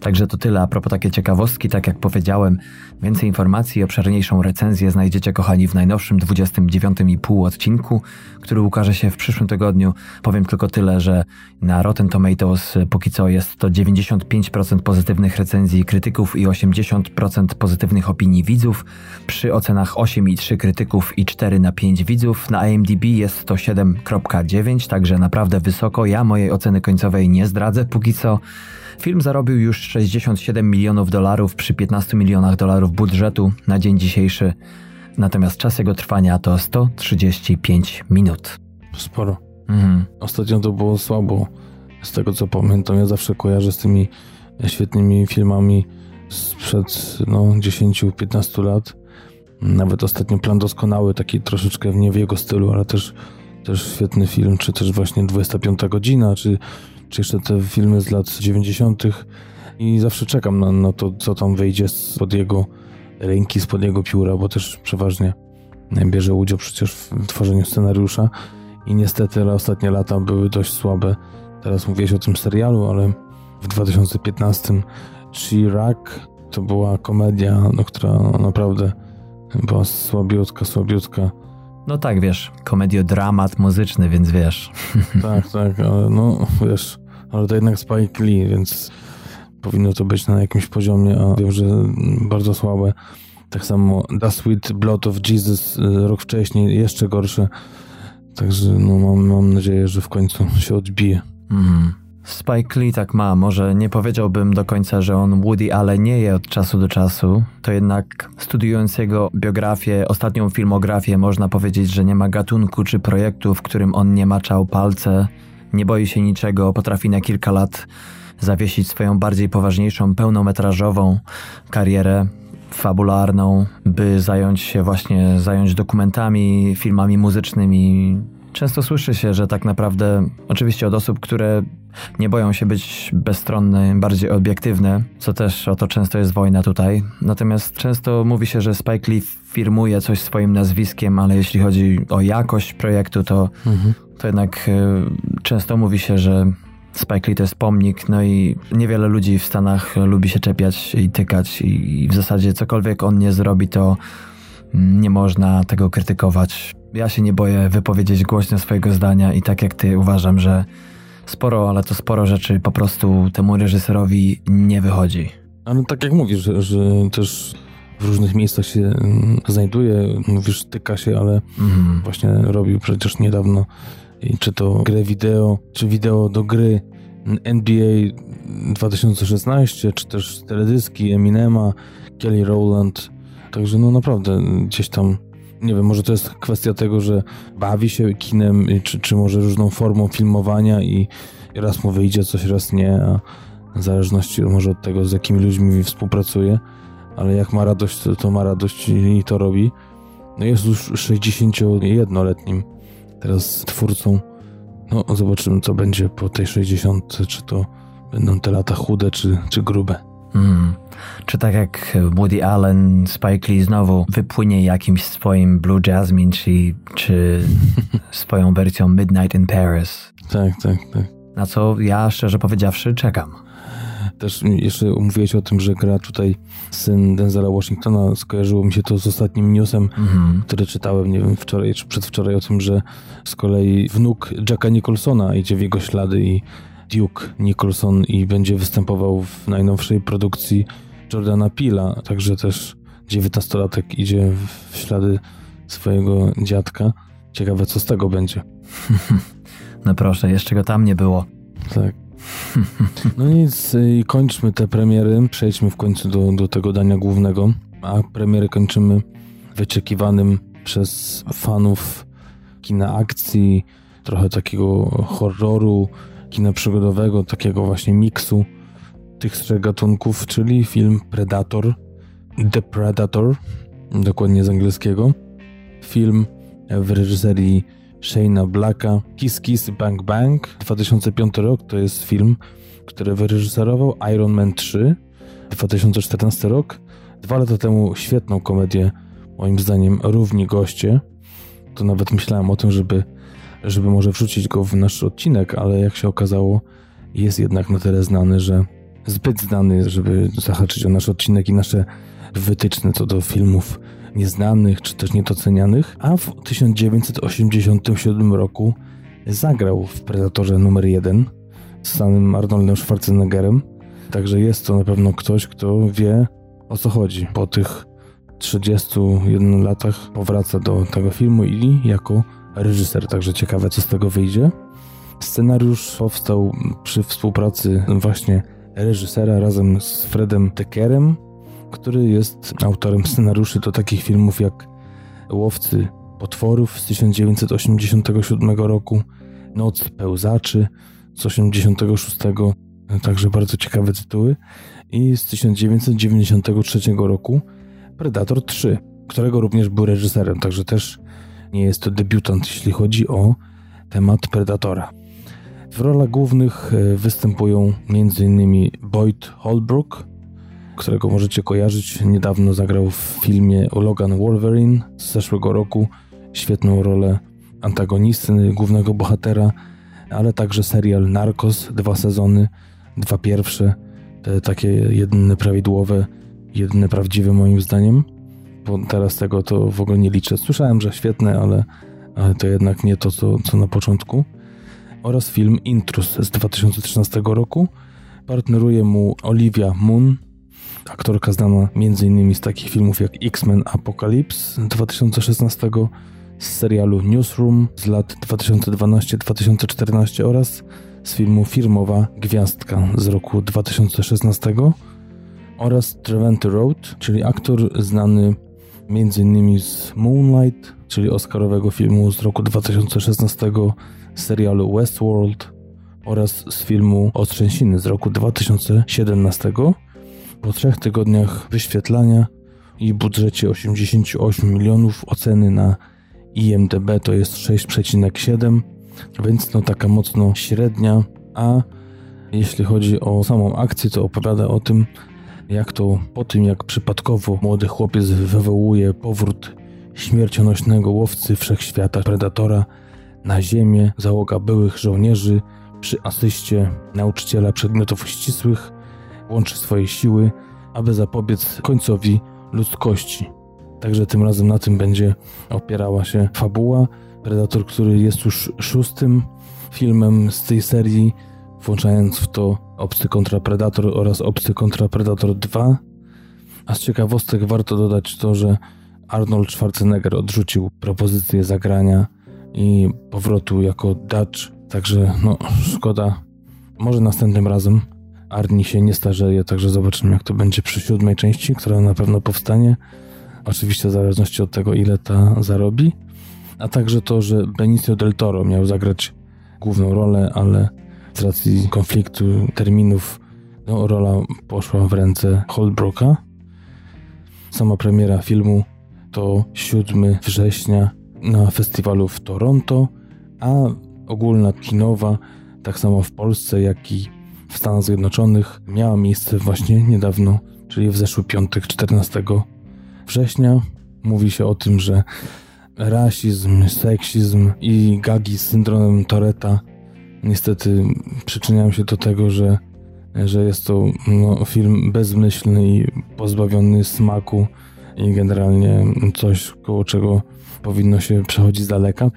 Także to tyle a propos takie ciekawostki, tak jak powiedziałem. Więcej informacji i obszerniejszą recenzję znajdziecie, kochani, w najnowszym 29,5 odcinku, który ukaże się w przyszłym tygodniu. Powiem tylko tyle, że na Rotten Tomatoes póki co jest to 95% pozytywnych recenzji krytyków i 80% pozytywnych opinii widzów. Przy ocenach 8,3 krytyków i 4 na 5 widzów. Na IMDb jest to 7,9, także naprawdę wysoko. Ja mojej oceny końcowej nie zdradzę póki co. Film zarobił już 67 milionów dolarów przy 15 milionach dolarów budżetu na dzień dzisiejszy, natomiast czas jego trwania to 135 minut. Sporo. Mhm. Ostatnio to było słabo. Z tego co pamiętam, ja zawsze kojarzę z tymi świetnymi filmami sprzed no, 10-15 lat. Nawet ostatnio Plan Doskonały, taki troszeczkę nie w jego stylu, ale też, też świetny film, czy też właśnie 25 godzina, czy czy jeszcze te filmy z lat 90. i zawsze czekam na, na to, co tam wyjdzie spod jego ręki, spod jego pióra, bo też przeważnie bierze udział przecież w tworzeniu scenariusza i niestety ostatnie lata były dość słabe. Teraz mówiłeś o tym serialu, ale w 2015 Chirac to była komedia, no, która naprawdę była słabiutka, słabiutka. No tak, wiesz, komediodramat muzyczny, więc wiesz. Tak, tak, ale no wiesz, ale to jednak Spike Lee, więc powinno to być na jakimś poziomie, a wiem, że bardzo słabe. Tak samo The Sweet Blood of Jesus y, rok wcześniej, jeszcze gorsze. Także no, mam, mam nadzieję, że w końcu się odbije. Mm. Spike Lee tak ma, może nie powiedziałbym do końca, że on Woody ale nie je od czasu do czasu, to jednak studiując jego biografię, ostatnią filmografię, można powiedzieć, że nie ma gatunku czy projektu, w którym on nie maczał palce, nie boi się niczego, potrafi na kilka lat zawiesić swoją bardziej poważniejszą, pełnometrażową karierę fabularną, by zająć się właśnie, zająć dokumentami, filmami muzycznymi, Często słyszy się, że tak naprawdę, oczywiście od osób, które nie boją się być bezstronne, bardziej obiektywne, co też o to często jest wojna tutaj. Natomiast często mówi się, że Spike Lee firmuje coś swoim nazwiskiem, ale jeśli chodzi o jakość projektu, to, mhm. to jednak y, często mówi się, że Spike Lee to jest pomnik, no i niewiele ludzi w Stanach lubi się czepiać i tykać i w zasadzie cokolwiek on nie zrobi, to nie można tego krytykować. Ja się nie boję wypowiedzieć głośno swojego zdania i tak jak ty uważam, że sporo, ale to sporo rzeczy po prostu temu reżyserowi nie wychodzi. Ale tak jak mówisz, że, że też w różnych miejscach się mm, znajduje, mówisz, tyka się, ale mhm. właśnie robił przecież niedawno czy to grę wideo, czy wideo do gry NBA 2016, czy też teledyski Eminema, Kelly Rowland. Także no naprawdę gdzieś tam nie wiem, może to jest kwestia tego, że bawi się kinem, czy, czy może różną formą filmowania i raz mu wyjdzie coś, raz nie, a w zależności może od tego, z jakimi ludźmi współpracuje, ale jak ma radość, to, to ma radość i to robi. No jest już 61-letnim teraz twórcą. No zobaczymy, co będzie po tej 60, czy to będą te lata chude, czy, czy grube. Hmm. Czy tak jak Woody Allen, Spike Lee znowu wypłynie jakimś swoim Blue Jasmine, czy, czy swoją wersją Midnight in Paris? Tak, tak, tak. Na co ja szczerze powiedziawszy czekam. Też jeszcze mówiłeś o tym, że gra tutaj syn Denzela Washingtona. Skojarzyło mi się to z ostatnim newsem, mm-hmm. który czytałem, nie wiem, wczoraj czy przedwczoraj o tym, że z kolei wnuk Jacka Nicholsona idzie w jego ślady i Duke Nicholson i będzie występował w najnowszej produkcji Jordana Pila, także też 19-latek idzie w ślady swojego dziadka. Ciekawe, co z tego będzie. No proszę, jeszcze go tam nie było. Tak. No nic, i kończmy te premiery. Przejdźmy w końcu do, do tego dania głównego. A premiery kończymy wyczekiwanym przez fanów kina akcji, trochę takiego horroru, kina przygodowego, takiego właśnie miksu tych trzech gatunków, czyli film Predator, The Predator, dokładnie z angielskiego. Film w reżyserii Shane'a Blacka, Kiss Kiss Bang Bang, 2005 rok, to jest film, który wyreżyserował Iron Man 3, 2014 rok. Dwa lata temu świetną komedię, moim zdaniem, Równi Goście. To nawet myślałem o tym, żeby żeby może wrzucić go w nasz odcinek, ale jak się okazało, jest jednak na tyle znany, że zbyt znany, żeby zahaczyć o nasz odcinek i nasze wytyczne co do filmów nieznanych czy też niedocenianych, a w 1987 roku zagrał w Predatorze numer 1 z samym Arnoldem Schwarzeneggerem. Także jest to na pewno ktoś, kto wie o co chodzi. Po tych 31 latach powraca do tego filmu i jako reżyser, także ciekawe co z tego wyjdzie. Scenariusz powstał przy współpracy właśnie reżysera razem z Fredem Deckerem, który jest autorem scenariuszy do takich filmów jak Łowcy Potworów z 1987 roku, Noc Pełzaczy z 1986, także bardzo ciekawe tytuły, i z 1993 roku Predator 3, którego również był reżyserem, także też nie jest to debiutant, jeśli chodzi o temat Predatora. W rolach głównych e, występują m.in. Boyd Holbrook, którego możecie kojarzyć. Niedawno zagrał w filmie Logan Wolverine z zeszłego roku. Świetną rolę antagonisty, głównego bohatera, ale także serial Narcos, dwa sezony, dwa pierwsze, te takie jedyne prawidłowe, jedyne prawdziwe moim zdaniem. Bo teraz tego to w ogóle nie liczę. Słyszałem, że świetne, ale, ale to jednak nie to, co, co na początku. Oraz film Intrus z 2013 roku. Partneruje mu Olivia Moon, Aktorka znana m.in. z takich filmów jak X-Men Apocalypse 2016, z serialu Newsroom z lat 2012-2014 oraz z filmu Firmowa Gwiazdka z roku 2016 oraz Treventy Road, czyli aktor znany m.in. z Moonlight, czyli Oscarowego filmu z roku 2016, z serialu Westworld oraz z filmu Otrzęsiny z roku 2017 po trzech tygodniach wyświetlania i budżecie 88 milionów oceny na IMDB to jest 6,7, więc no taka mocno średnia, a jeśli chodzi o samą akcję, to opowiada o tym, jak to po tym, jak przypadkowo młody chłopiec wywołuje powrót śmiercionośnego łowcy wszechświata Predatora na ziemię, załoga byłych żołnierzy przy asyście nauczyciela przedmiotów ścisłych łączy swoje siły, aby zapobiec końcowi ludzkości. Także tym razem na tym będzie opierała się fabuła. Predator, który jest już szóstym filmem z tej serii, włączając w to Obcy kontra Predator oraz Obcy kontra Predator 2. A z ciekawostek warto dodać to, że Arnold Schwarzenegger odrzucił propozycję zagrania i powrotu jako Dutch. Także no szkoda. Może następnym razem. Arni się nie starzeje, także zobaczymy, jak to będzie przy siódmej części, która na pewno powstanie. Oczywiście w zależności od tego, ile ta zarobi. A także to, że Benicio del Toro miał zagrać główną rolę, ale z racji konfliktu terminów no, rola poszła w ręce Holbrooka. Sama premiera filmu to 7 września na festiwalu w Toronto, a ogólna kinowa, tak samo w Polsce, jak i w Stanach Zjednoczonych miała miejsce właśnie niedawno, czyli w zeszły piątek 14 września. Mówi się o tym, że rasizm, seksizm i gagi z syndromem Toreta niestety przyczyniają się do tego, że, że jest to no, film bezmyślny i pozbawiony smaku i generalnie coś, koło czego powinno się przechodzić z daleka.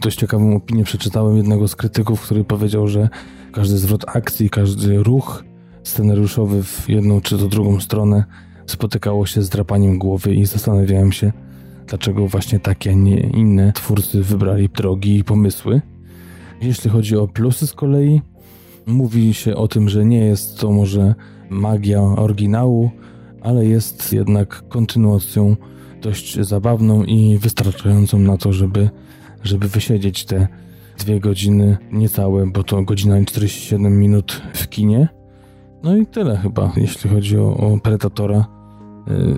Dość ciekawą opinię przeczytałem jednego z krytyków, który powiedział, że każdy zwrot akcji, każdy ruch scenariuszowy w jedną czy to drugą stronę spotykało się z drapaniem głowy i zastanawiałem się, dlaczego właśnie takie, a nie inne twórcy wybrali drogi i pomysły. Jeśli chodzi o plusy z kolei, mówi się o tym, że nie jest to może magia oryginału, ale jest jednak kontynuacją dość zabawną i wystarczającą na to, żeby, żeby wysiedzieć te dwie godziny niecałe, bo to godzina i 47 minut w kinie. No i tyle chyba, jeśli chodzi o, o Predatora. Yy,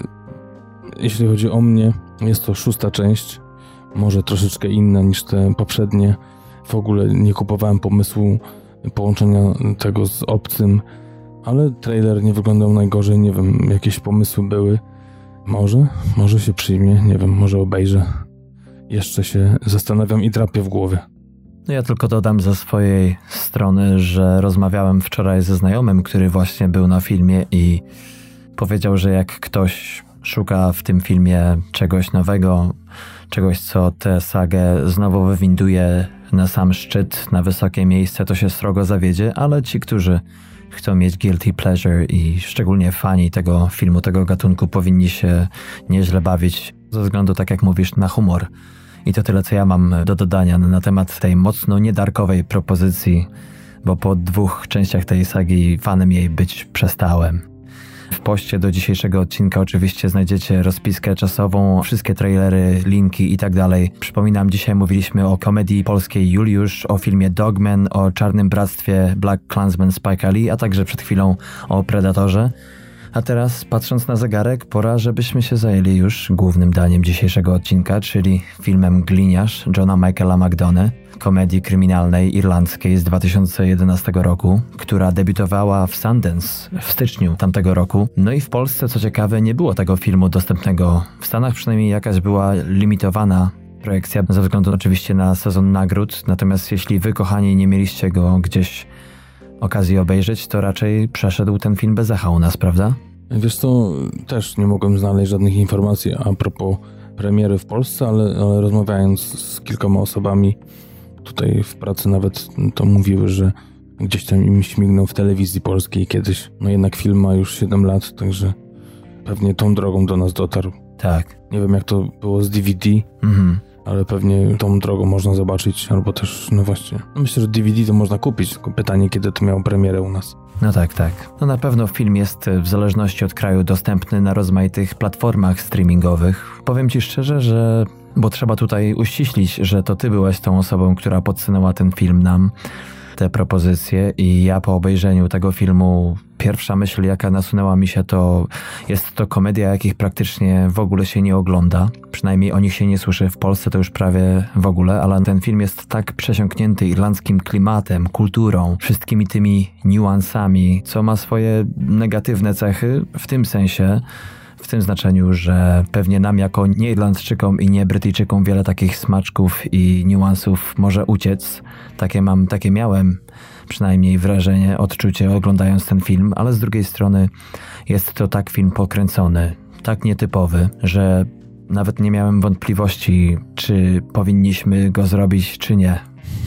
jeśli chodzi o mnie, jest to szósta część, może troszeczkę inna niż te poprzednie. W ogóle nie kupowałem pomysłu połączenia tego z obcym, ale trailer nie wyglądał najgorzej. Nie wiem, jakieś pomysły były. Może, może się przyjmie, nie wiem, może obejrzę. Jeszcze się zastanawiam i drapię w głowie. No ja tylko dodam ze swojej strony, że rozmawiałem wczoraj ze znajomym, który właśnie był na filmie i powiedział, że jak ktoś szuka w tym filmie czegoś nowego, czegoś, co tę sagę znowu wywinduje na sam szczyt, na wysokie miejsce, to się srogo zawiedzie, ale ci, którzy chcą mieć guilty pleasure i szczególnie fani tego filmu, tego gatunku powinni się nieźle bawić ze względu, tak jak mówisz, na humor. I to tyle, co ja mam do dodania na temat tej mocno niedarkowej propozycji, bo po dwóch częściach tej sagi fanem jej być przestałem. W poście do dzisiejszego odcinka oczywiście znajdziecie rozpiskę czasową, wszystkie trailery, linki i tak dalej. Przypominam, dzisiaj mówiliśmy o komedii polskiej Juliusz, o filmie Dogman, o Czarnym Bractwie Black Klansman Spike Lee, a także przed chwilą o Predatorze. A teraz, patrząc na zegarek, pora, żebyśmy się zajęli już głównym daniem dzisiejszego odcinka, czyli filmem Gliniarz Johna Michaela McDonough, komedii kryminalnej irlandzkiej z 2011 roku, która debiutowała w Sundance w styczniu tamtego roku. No i w Polsce, co ciekawe, nie było tego filmu dostępnego. W Stanach przynajmniej jakaś była limitowana projekcja, ze względu oczywiście na sezon nagród. Natomiast jeśli wy, kochani, nie mieliście go gdzieś okazji obejrzeć, to raczej przeszedł ten film bez echa u nas, prawda? Wiesz co, też nie mogłem znaleźć żadnych informacji a propos premiery w Polsce, ale, ale rozmawiając z kilkoma osobami tutaj w pracy nawet to mówiły, że gdzieś tam im śmignął w telewizji polskiej kiedyś. No jednak film ma już 7 lat, także pewnie tą drogą do nas dotarł. Tak. Nie wiem jak to było z DVD, mhm ale pewnie tą drogą można zobaczyć, albo też, no właśnie. No myślę, że DVD to można kupić, tylko pytanie, kiedy to miało premierę u nas. No tak, tak. No na pewno film jest w zależności od kraju dostępny na rozmaitych platformach streamingowych. Powiem ci szczerze, że bo trzeba tutaj uściślić, że to ty byłaś tą osobą, która podsunęła ten film nam te propozycje i ja po obejrzeniu tego filmu pierwsza myśl, jaka nasunęła mi się, to jest to komedia, jakich praktycznie w ogóle się nie ogląda. Przynajmniej o nich się nie słyszy w Polsce, to już prawie w ogóle, ale ten film jest tak przesiąknięty irlandzkim klimatem, kulturą, wszystkimi tymi niuansami, co ma swoje negatywne cechy w tym sensie, w tym znaczeniu, że pewnie nam jako nie Irlandczykom i nie Brytyjczykom wiele takich smaczków i niuansów może uciec. Takie mam, takie miałem przynajmniej wrażenie, odczucie oglądając ten film, ale z drugiej strony jest to tak film pokręcony, tak nietypowy, że nawet nie miałem wątpliwości, czy powinniśmy go zrobić, czy nie.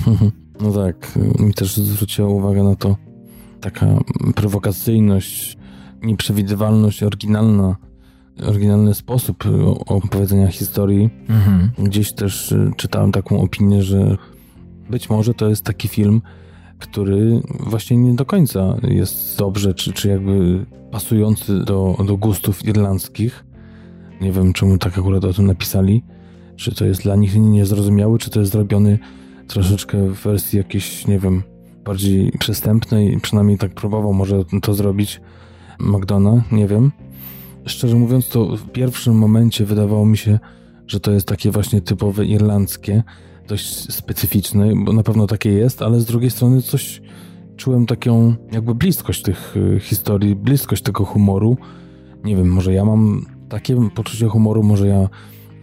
No tak, mi też zwróciła uwagę na to taka prowokacyjność, nieprzewidywalność oryginalna oryginalny sposób opowiedzenia historii. Mhm. Gdzieś też y, czytałem taką opinię, że być może to jest taki film, który właśnie nie do końca jest dobrze, czy, czy jakby pasujący do, do gustów irlandzkich. Nie wiem, czemu tak akurat o tym napisali. Czy to jest dla nich niezrozumiały, czy to jest zrobiony troszeczkę w wersji jakiejś, nie wiem, bardziej przystępnej. Przynajmniej tak próbował może to zrobić McDonough, nie wiem. Szczerze mówiąc, to w pierwszym momencie wydawało mi się, że to jest takie właśnie typowe irlandzkie, dość specyficzne, bo na pewno takie jest, ale z drugiej strony coś czułem taką jakby bliskość tych y, historii, bliskość tego humoru. Nie wiem, może ja mam takie poczucie humoru, może ja,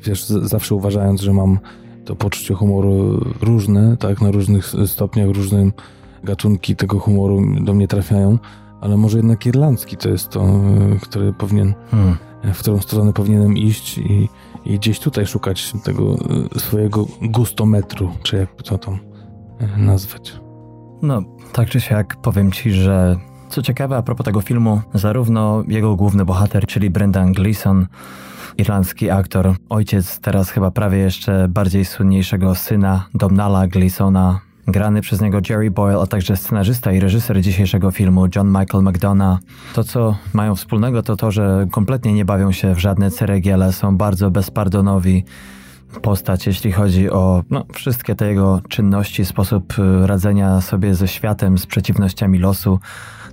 wiesz, zawsze uważając, że mam to poczucie humoru różne, tak, na różnych stopniach, różne gatunki tego humoru do mnie trafiają, ale może jednak irlandzki to jest to, e, który powinien, hmm. w którą stronę powinienem iść i, i gdzieś tutaj szukać tego e, swojego gustometru, czy jak to tam e, nazwać. No, tak czy siak powiem ci, że co ciekawe a propos tego filmu, zarówno jego główny bohater, czyli Brendan Gleeson, irlandzki aktor, ojciec teraz chyba prawie jeszcze bardziej słynniejszego syna Domnala Gleesona, grany przez niego Jerry Boyle, a także scenarzysta i reżyser dzisiejszego filmu John Michael McDonough. To, co mają wspólnego, to to, że kompletnie nie bawią się w żadne ceregiele, są bardzo bezpardonowi postać, jeśli chodzi o no, wszystkie te jego czynności, sposób y, radzenia sobie ze światem, z przeciwnościami losu.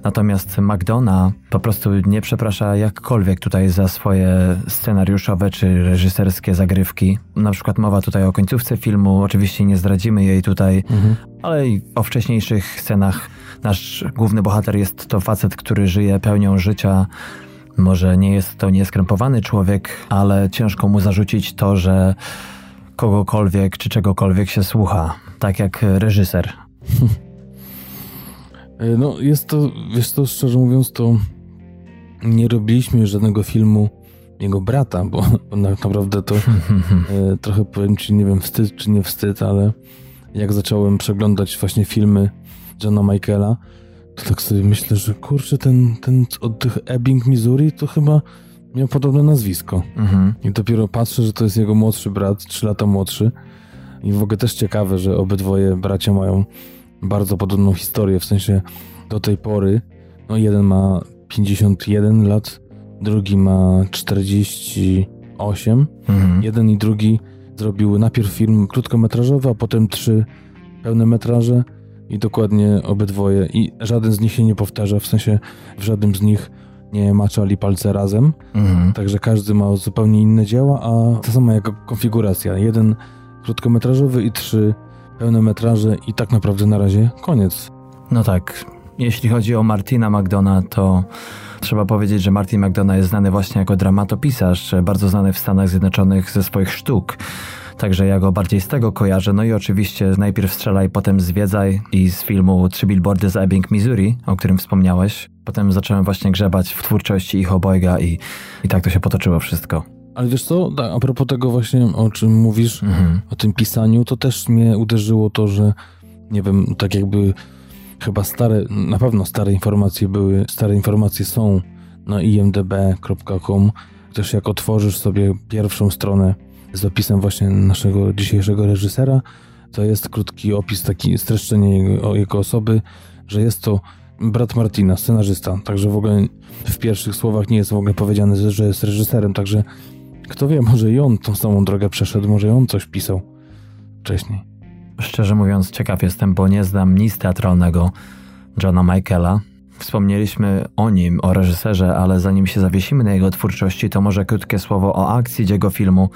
Natomiast McDonough po prostu nie przeprasza jakkolwiek tutaj za swoje scenariuszowe czy reżyserskie zagrywki. Na przykład mowa tutaj o końcówce filmu, oczywiście nie zdradzimy jej tutaj, mhm. ale i o wcześniejszych scenach. Nasz główny bohater jest to facet, który żyje pełnią życia. Może nie jest to nieskrępowany człowiek, ale ciężko mu zarzucić to, że kogokolwiek czy czegokolwiek się słucha tak jak reżyser? E, no, jest to, wiesz to, szczerze mówiąc, to nie robiliśmy żadnego filmu jego brata, bo, bo naprawdę to e, trochę powiem ci, nie wiem, wstyd czy nie wstyd, ale jak zacząłem przeglądać właśnie filmy Johna Michaela, to tak sobie myślę, że kurczę, ten, ten od tych Ebbing, Missouri, to chyba miał podobne nazwisko. Mhm. I dopiero patrzę, że to jest jego młodszy brat, 3 lata młodszy. I w ogóle też ciekawe, że obydwoje bracia mają bardzo podobną historię, w sensie do tej pory, no jeden ma 51 lat, drugi ma 48. Mhm. Jeden i drugi zrobiły najpierw film krótkometrażowy, a potem trzy pełne metraże i dokładnie obydwoje i żaden z nich się nie powtarza, w sensie w żadnym z nich nie maczali palce razem, mhm. także każdy ma zupełnie inne dzieła, a ta sama jako konfiguracja. Jeden krótkometrażowy i trzy pełne metraże i tak naprawdę na razie koniec. No tak, jeśli chodzi o Martina McDonaugh, to trzeba powiedzieć, że Martin McDonough jest znany właśnie jako dramatopisarz, bardzo znany w Stanach Zjednoczonych ze swoich sztuk. Także ja go bardziej z tego kojarzę. No i oczywiście najpierw strzelaj, potem zwiedzaj i z filmu Trzy Billboardy z Ebbing, Missouri, o którym wspomniałeś. Potem zacząłem właśnie grzebać w twórczości ich obojga i, i tak to się potoczyło wszystko. Ale wiesz co, tak, a propos tego właśnie, o czym mówisz, mhm. o tym pisaniu, to też mnie uderzyło to, że nie wiem, tak jakby chyba stare, na pewno stare informacje były, stare informacje są na imdb.com. Też jak otworzysz sobie pierwszą stronę z opisem właśnie naszego dzisiejszego reżysera, to jest krótki opis, taki streszczenie jego, jego osoby, że jest to brat Martina, scenarzysta, także w ogóle w pierwszych słowach nie jest w ogóle powiedziane, że jest reżyserem, także kto wie, może i on tą samą drogę przeszedł, może i on coś pisał wcześniej. Szczerze mówiąc, ciekaw jestem, bo nie znam nic teatralnego Johna Michaela. Wspomnieliśmy o nim, o reżyserze, ale zanim się zawiesimy na jego twórczości, to może krótkie słowo o akcji jego filmu,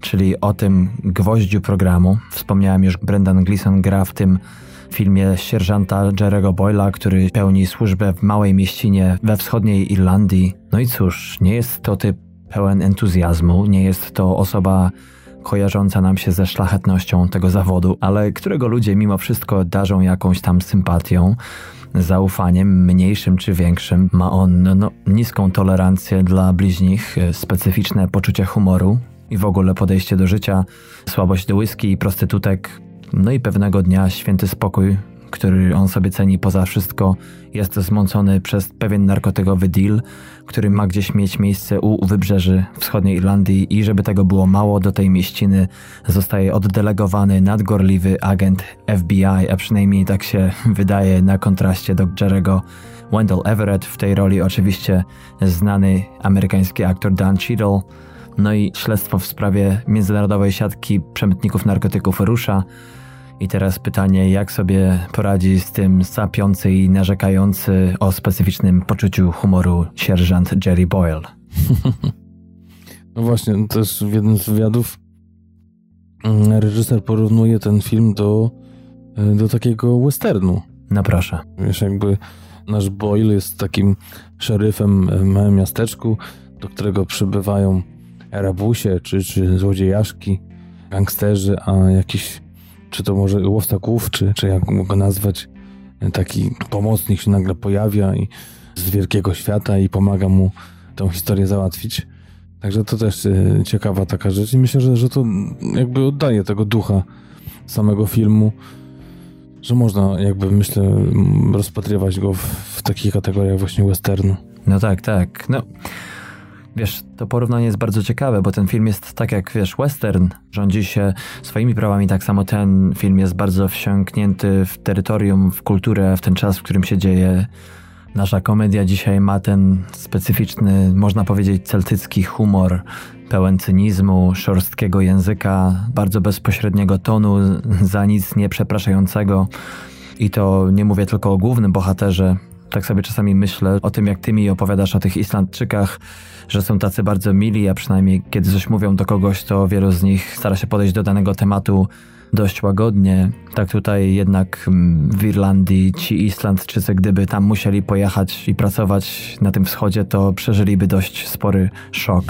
czyli o tym gwoździu programu. Wspomniałem już, Brendan Gleeson gra w tym filmie sierżanta Jerego Boyla, który pełni służbę w małej mieścinie we wschodniej Irlandii. No i cóż, nie jest to typ pełen entuzjazmu, nie jest to osoba kojarząca nam się ze szlachetnością tego zawodu, ale którego ludzie mimo wszystko darzą jakąś tam sympatią, zaufaniem, mniejszym czy większym. Ma on no, niską tolerancję dla bliźnich, specyficzne poczucie humoru i w ogóle podejście do życia, słabość do whisky i prostytutek, no i pewnego dnia święty spokój który on sobie ceni poza wszystko, jest zmącony przez pewien narkotykowy deal, który ma gdzieś mieć miejsce u wybrzeży wschodniej Irlandii i żeby tego było mało, do tej mieściny zostaje oddelegowany nadgorliwy agent FBI, a przynajmniej tak się wydaje na kontraście do Jerego Wendell Everett, w tej roli oczywiście znany amerykański aktor Dan Cheadle, no i śledztwo w sprawie międzynarodowej siatki przemytników narkotyków rusza, i teraz pytanie, jak sobie poradzi z tym sapiący i narzekający o specyficznym poczuciu humoru sierżant Jerry Boyle? No właśnie, też w jednym z wywiadów mm, reżyser porównuje ten film do, e, do takiego westernu. No proszę. Wiesz, jakby nasz Boyle jest takim szeryfem w małym miasteczku, do którego przybywają rabusie czy, czy złodziejaszki, gangsterzy, a jakiś czy to może łowca głów, czy, czy jak mogę nazwać, taki pomocnik się nagle pojawia i z wielkiego świata i pomaga mu tę historię załatwić. Także to też e, ciekawa taka rzecz i myślę, że, że to jakby oddaje tego ducha samego filmu, że można jakby myślę rozpatrywać go w, w takich kategoriach właśnie westernu. No tak, tak. No Wiesz, to porównanie jest bardzo ciekawe, bo ten film jest tak jak, wiesz, western rządzi się swoimi prawami, tak samo ten film jest bardzo wsiąknięty w terytorium, w kulturę, w ten czas, w którym się dzieje. Nasza komedia dzisiaj ma ten specyficzny, można powiedzieć, celtycki humor, pełen cynizmu, szorstkiego języka, bardzo bezpośredniego tonu, za nic nie przepraszającego. I to nie mówię tylko o głównym bohaterze, tak sobie czasami myślę o tym, jak ty mi opowiadasz o tych Islandczykach, że są tacy bardzo mili, a przynajmniej kiedy coś mówią do kogoś, to wielu z nich stara się podejść do danego tematu dość łagodnie. Tak tutaj jednak mm, w Irlandii ci Islandczycy, gdyby tam musieli pojechać i pracować na tym wschodzie, to przeżyliby dość spory szok.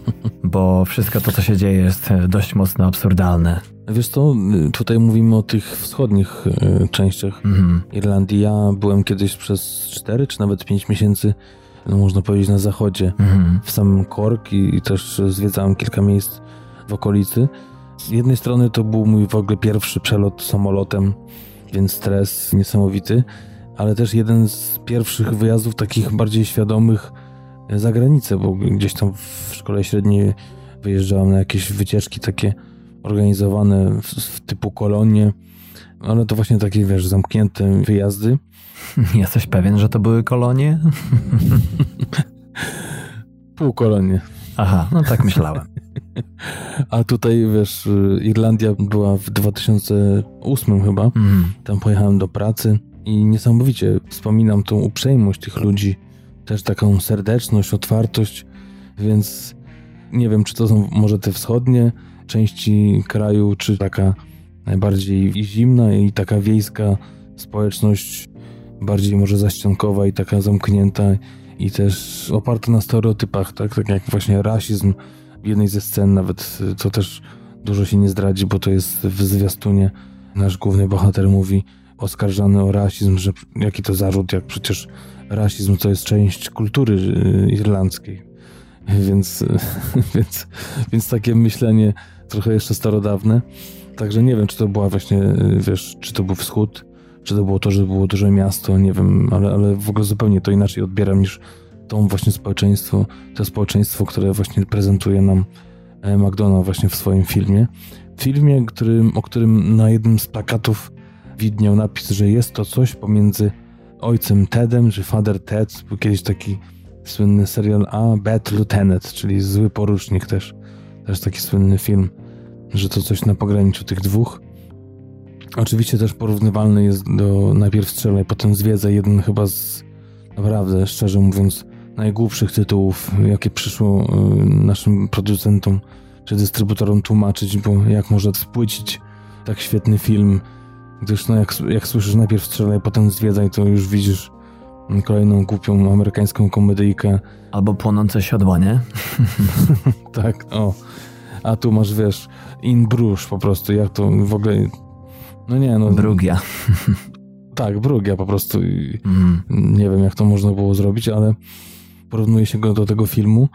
bo wszystko to, co się dzieje, jest e, dość mocno absurdalne. Wiesz co, tutaj mówimy o tych wschodnich y, częściach mhm. Irlandii. Ja byłem kiedyś przez 4 czy nawet 5 miesięcy, no można powiedzieć, na zachodzie, mhm. w samym Cork i, i też zwiedzałem kilka miejsc w okolicy. Z jednej strony to był mój w ogóle pierwszy przelot samolotem, więc stres niesamowity, ale też jeden z pierwszych wyjazdów takich bardziej świadomych za granicę, bo gdzieś tam w szkole średniej wyjeżdżałem na jakieś wycieczki takie organizowane w, w typu kolonie, ale to właśnie takie, wiesz, zamknięte wyjazdy. Jesteś pewien, że to były kolonie? Półkolonie. Aha, no tak myślałem. A tutaj, wiesz, Irlandia była w 2008 chyba. Mm. Tam pojechałem do pracy i niesamowicie wspominam tą uprzejmość tych ludzi, też taką serdeczność, otwartość, więc nie wiem, czy to są może te wschodnie części kraju, czy taka najbardziej zimna i taka wiejska społeczność, bardziej może zaściankowa i taka zamknięta i też oparta na stereotypach, tak, tak jak właśnie rasizm w jednej ze scen, nawet to też dużo się nie zdradzi, bo to jest w zwiastunie nasz główny bohater mówi oskarżany o rasizm, że jaki to zarzut, jak przecież rasizm to jest część kultury y, irlandzkiej. Więc, więc, więc takie myślenie trochę jeszcze starodawne. Także nie wiem, czy to była właśnie, y, wiesz, czy to był wschód, czy to było to, że było duże miasto, nie wiem, ale, ale w ogóle zupełnie to inaczej odbieram niż to właśnie społeczeństwo, to społeczeństwo, które właśnie prezentuje nam e, McDonough właśnie w swoim filmie. Filmie, którym, o którym na jednym z plakatów widniał napis, że jest to coś pomiędzy ojcem Tedem, czy Father Ted, był kiedyś taki słynny serial A, Bad Lieutenant, czyli Zły Porucznik też, też taki słynny film, że to coś na pograniczu tych dwóch. Oczywiście też porównywalny jest do najpierw Strzelaj, potem Zwiedzaj, jeden chyba z naprawdę, szczerze mówiąc, najgłupszych tytułów, jakie przyszło y, naszym producentom czy dystrybutorom tłumaczyć, bo jak można spłycić tak świetny film Gdyż no jak, jak słyszysz najpierw strzelaj, potem zwiedzaj, to już widzisz kolejną głupią amerykańską komedyjkę. Albo płonące siodła, nie? tak, o. A tu masz, wiesz, in Bruges po prostu, jak to w ogóle... No nie, no... Brugia. tak, Brugia po prostu. Mm. Nie wiem, jak to można było zrobić, ale porównuje się go do tego filmu,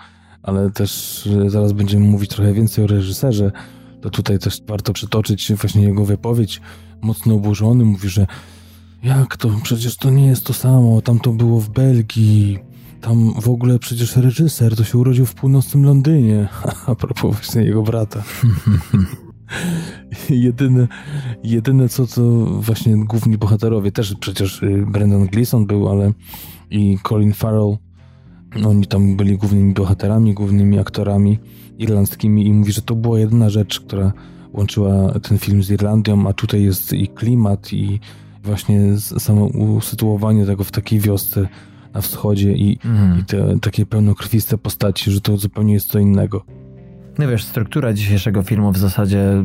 ale też zaraz będziemy mówić trochę więcej o reżyserze, to tutaj też warto przytoczyć właśnie jego wypowiedź mocno oburzony, mówi, że jak to, przecież to nie jest to samo, tam to było w Belgii, tam w ogóle przecież reżyser to się urodził w północnym Londynie, a propos właśnie jego brata. jedyne, jedyne co to właśnie główni bohaterowie, też przecież y, Brendan Gleeson był, ale i Colin Farrell, oni tam byli głównymi bohaterami, głównymi aktorami irlandzkimi i mówi, że to była jedyna rzecz, która łączyła ten film z Irlandią, a tutaj jest i klimat, i właśnie samo usytuowanie tego w takiej wiosce na wschodzie i, mm. i te takie pełnokrwiste postaci, że to zupełnie jest co innego. No wiesz, struktura dzisiejszego filmu w zasadzie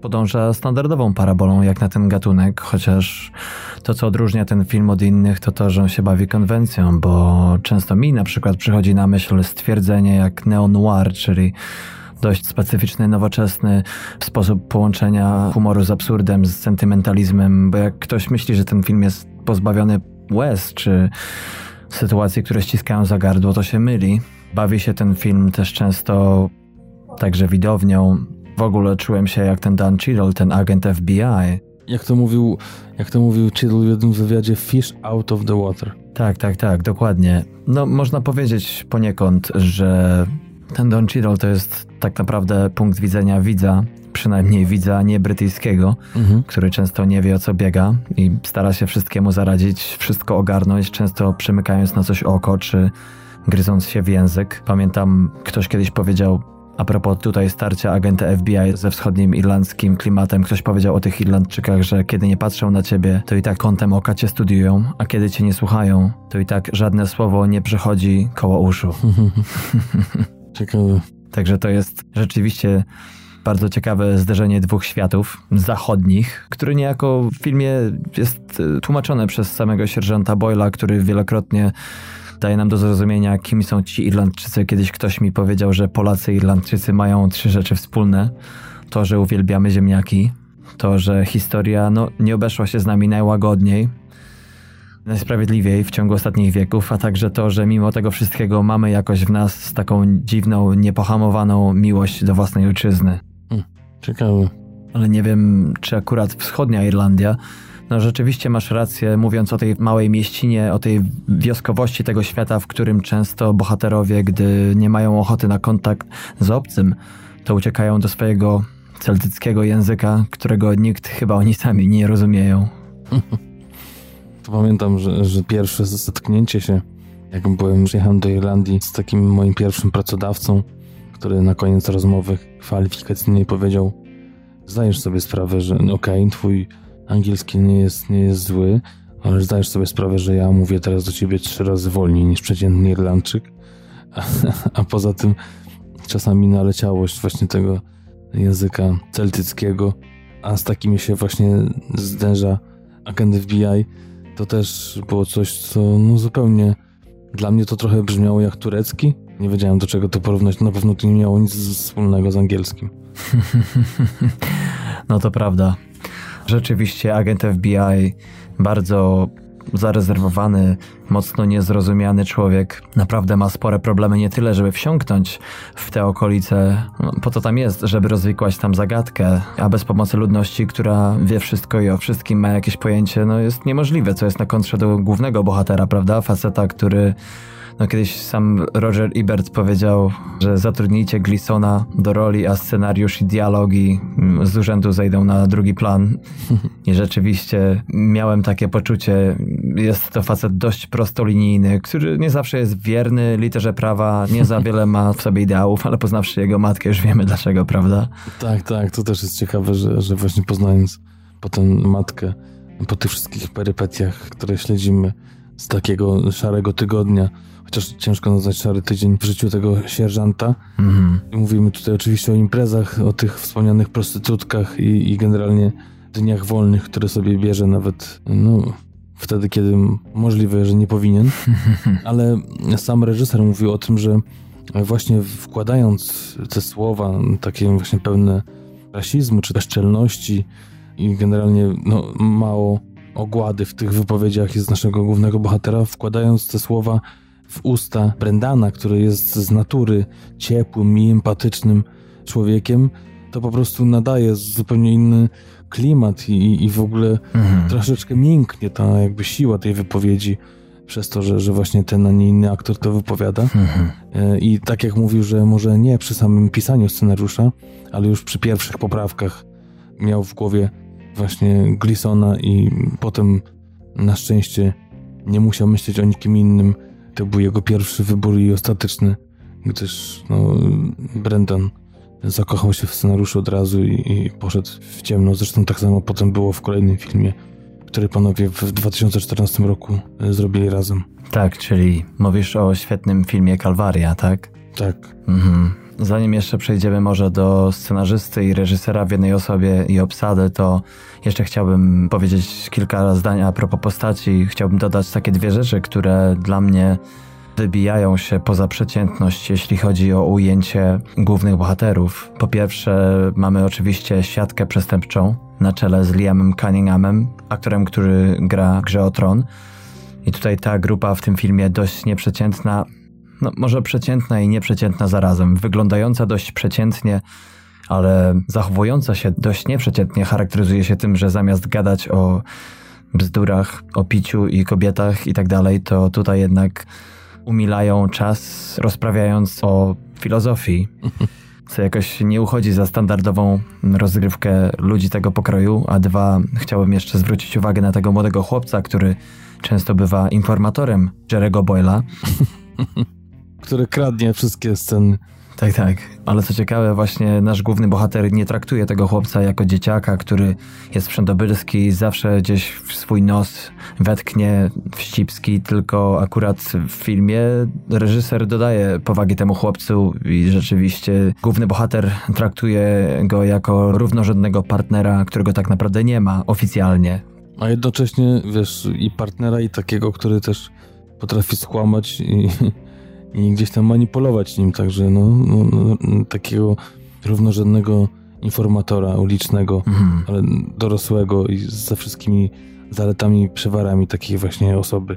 podąża standardową parabolą jak na ten gatunek, chociaż to, co odróżnia ten film od innych, to to, że on się bawi konwencją, bo często mi na przykład przychodzi na myśl stwierdzenie jak neo-noir, czyli dość specyficzny, nowoczesny sposób połączenia humoru z absurdem, z sentymentalizmem, bo jak ktoś myśli, że ten film jest pozbawiony łez, czy sytuacji, które ściskają za gardło, to się myli. Bawi się ten film też często także widownią. W ogóle czułem się jak ten Dan Cheadle, ten agent FBI. Jak to mówił, jak to mówił Cheadle w jednym wywiadzie, fish out of the water. Tak, tak, tak, dokładnie. No, można powiedzieć poniekąd, że ten Don Cheadle to jest tak naprawdę punkt widzenia widza, przynajmniej widza nie brytyjskiego, mhm. który często nie wie o co biega i stara się wszystkiemu zaradzić, wszystko ogarnąć, często przymykając na coś oko, czy gryząc się w język. Pamiętam, ktoś kiedyś powiedział, a propos tutaj starcia agenta FBI ze wschodnim irlandzkim klimatem, ktoś powiedział o tych Irlandczykach, że kiedy nie patrzą na ciebie, to i tak kątem oka cię studiują, a kiedy cię nie słuchają, to i tak żadne słowo nie przechodzi koło uszu. Ciekawe. Także to jest rzeczywiście bardzo ciekawe zderzenie dwóch światów zachodnich, które niejako w filmie jest e, tłumaczone przez samego sierżanta Boyla, który wielokrotnie daje nam do zrozumienia, kim są ci Irlandczycy. Kiedyś ktoś mi powiedział, że Polacy i Irlandczycy mają trzy rzeczy wspólne. To, że uwielbiamy ziemniaki, to, że historia no, nie obeszła się z nami najłagodniej, najsprawiedliwiej w ciągu ostatnich wieków, a także to, że mimo tego wszystkiego mamy jakoś w nas taką dziwną, niepohamowaną miłość do własnej ojczyzny. Hmm, ciekawe. Ale nie wiem, czy akurat wschodnia Irlandia. No rzeczywiście masz rację, mówiąc o tej małej mieścinie, o tej wioskowości tego świata, w którym często bohaterowie, gdy nie mają ochoty na kontakt z obcym, to uciekają do swojego celtyckiego języka, którego nikt chyba oni sami nie rozumieją. To pamiętam, że, że pierwsze zetknięcie się, jak byłem, przyjechałem do Irlandii z takim moim pierwszym pracodawcą, który na koniec rozmowy kwalifikacyjnej powiedział zdajesz sobie sprawę, że no okej, okay, twój angielski nie jest, nie jest zły, ale zdajesz sobie sprawę, że ja mówię teraz do ciebie trzy razy wolniej niż przeciętny Irlandczyk, a, a poza tym czasami naleciałość właśnie tego języka celtyckiego, a z takimi się właśnie zderza agent FBI, to też było coś, co no zupełnie dla mnie to trochę brzmiało jak turecki. Nie wiedziałem do czego to porównać. Na pewno to nie miało nic wspólnego z angielskim. no to prawda. Rzeczywiście agent FBI bardzo zarezerwowany, mocno niezrozumiany człowiek naprawdę ma spore problemy nie tyle, żeby wsiąknąć w te okolice, no, po to tam jest, żeby rozwikłać tam zagadkę, a bez pomocy ludności, która wie wszystko i o wszystkim ma jakieś pojęcie, no jest niemożliwe, co jest na kontrze do głównego bohatera, prawda? Faceta, który no kiedyś sam Roger Ebert powiedział, że zatrudnijcie Glisona do roli, a scenariusz i dialogi mm, z urzędu zejdą na drugi plan. I rzeczywiście miałem takie poczucie, jest to facet dość prostolinijny, który nie zawsze jest wierny literze prawa, nie za wiele ma w sobie ideałów, ale poznawszy jego matkę już wiemy dlaczego, prawda? Tak, tak, to też jest ciekawe, że, że właśnie poznając potem matkę, po tych wszystkich perypetiach, które śledzimy z takiego szarego tygodnia, chociaż ciężko nazwać szary tydzień w życiu tego sierżanta. Mhm. Mówimy tutaj oczywiście o imprezach, o tych wspomnianych prostytutkach i, i generalnie dniach wolnych, które sobie bierze nawet no, wtedy, kiedy możliwe, że nie powinien. Ale sam reżyser mówił o tym, że właśnie wkładając te słowa, takie właśnie pełne rasizmu czy bezczelności i generalnie no, mało ogłady w tych wypowiedziach z naszego głównego bohatera, wkładając te słowa w usta Brendana, który jest z natury ciepłym i empatycznym człowiekiem, to po prostu nadaje zupełnie inny klimat i, i w ogóle mhm. troszeczkę mięknie ta jakby siła tej wypowiedzi przez to, że, że właśnie ten, a nie inny aktor to wypowiada. Mhm. E, I tak jak mówił, że może nie przy samym pisaniu scenariusza, ale już przy pierwszych poprawkach miał w głowie właśnie Glisona i potem na szczęście nie musiał myśleć o nikim innym, to był jego pierwszy wybór i ostateczny, gdyż no, Brendan zakochał się w scenariuszu od razu i, i, poszedł w ciemno. Zresztą tak samo potem było w kolejnym filmie, który panowie w 2014 roku e, zrobili razem. Tak, czyli mówisz o świetnym filmie Kalwaria, tak? Tak. Mhm. Zanim jeszcze przejdziemy może do scenarzysty i reżysera w jednej osobie i obsady, to jeszcze chciałbym powiedzieć kilka zdań a propos postaci. Chciałbym dodać takie dwie rzeczy, które dla mnie wybijają się poza przeciętność, jeśli chodzi o ujęcie głównych bohaterów. Po pierwsze, mamy oczywiście siatkę przestępczą na czele z Liamem Cunninghamem, aktorem, który gra grze o Tron. I tutaj ta grupa w tym filmie dość nieprzeciętna, no może przeciętna i nieprzeciętna zarazem, wyglądająca dość przeciętnie, ale zachowująca się dość nieprzeciętnie charakteryzuje się tym, że zamiast gadać o bzdurach, o piciu i kobietach i tak dalej, to tutaj jednak umilają czas rozprawiając o filozofii, co jakoś nie uchodzi za standardową rozgrywkę ludzi tego pokroju, a dwa, chciałbym jeszcze zwrócić uwagę na tego młodego chłopca, który często bywa informatorem Jerego Boyla. który kradnie wszystkie sceny. Tak, tak. Ale co ciekawe, właśnie nasz główny bohater nie traktuje tego chłopca jako dzieciaka, który jest wszędobylski, zawsze gdzieś w swój nos wetknie wścibski, tylko akurat w filmie reżyser dodaje powagi temu chłopcu i rzeczywiście główny bohater traktuje go jako równorzędnego partnera, którego tak naprawdę nie ma oficjalnie. A jednocześnie, wiesz, i partnera, i takiego, który też potrafi skłamać i, i gdzieś tam manipulować nim, także no, no, no takiego równorzędnego informatora ulicznego, mhm. ale dorosłego i ze wszystkimi zaletami, przewarami takiej właśnie osoby.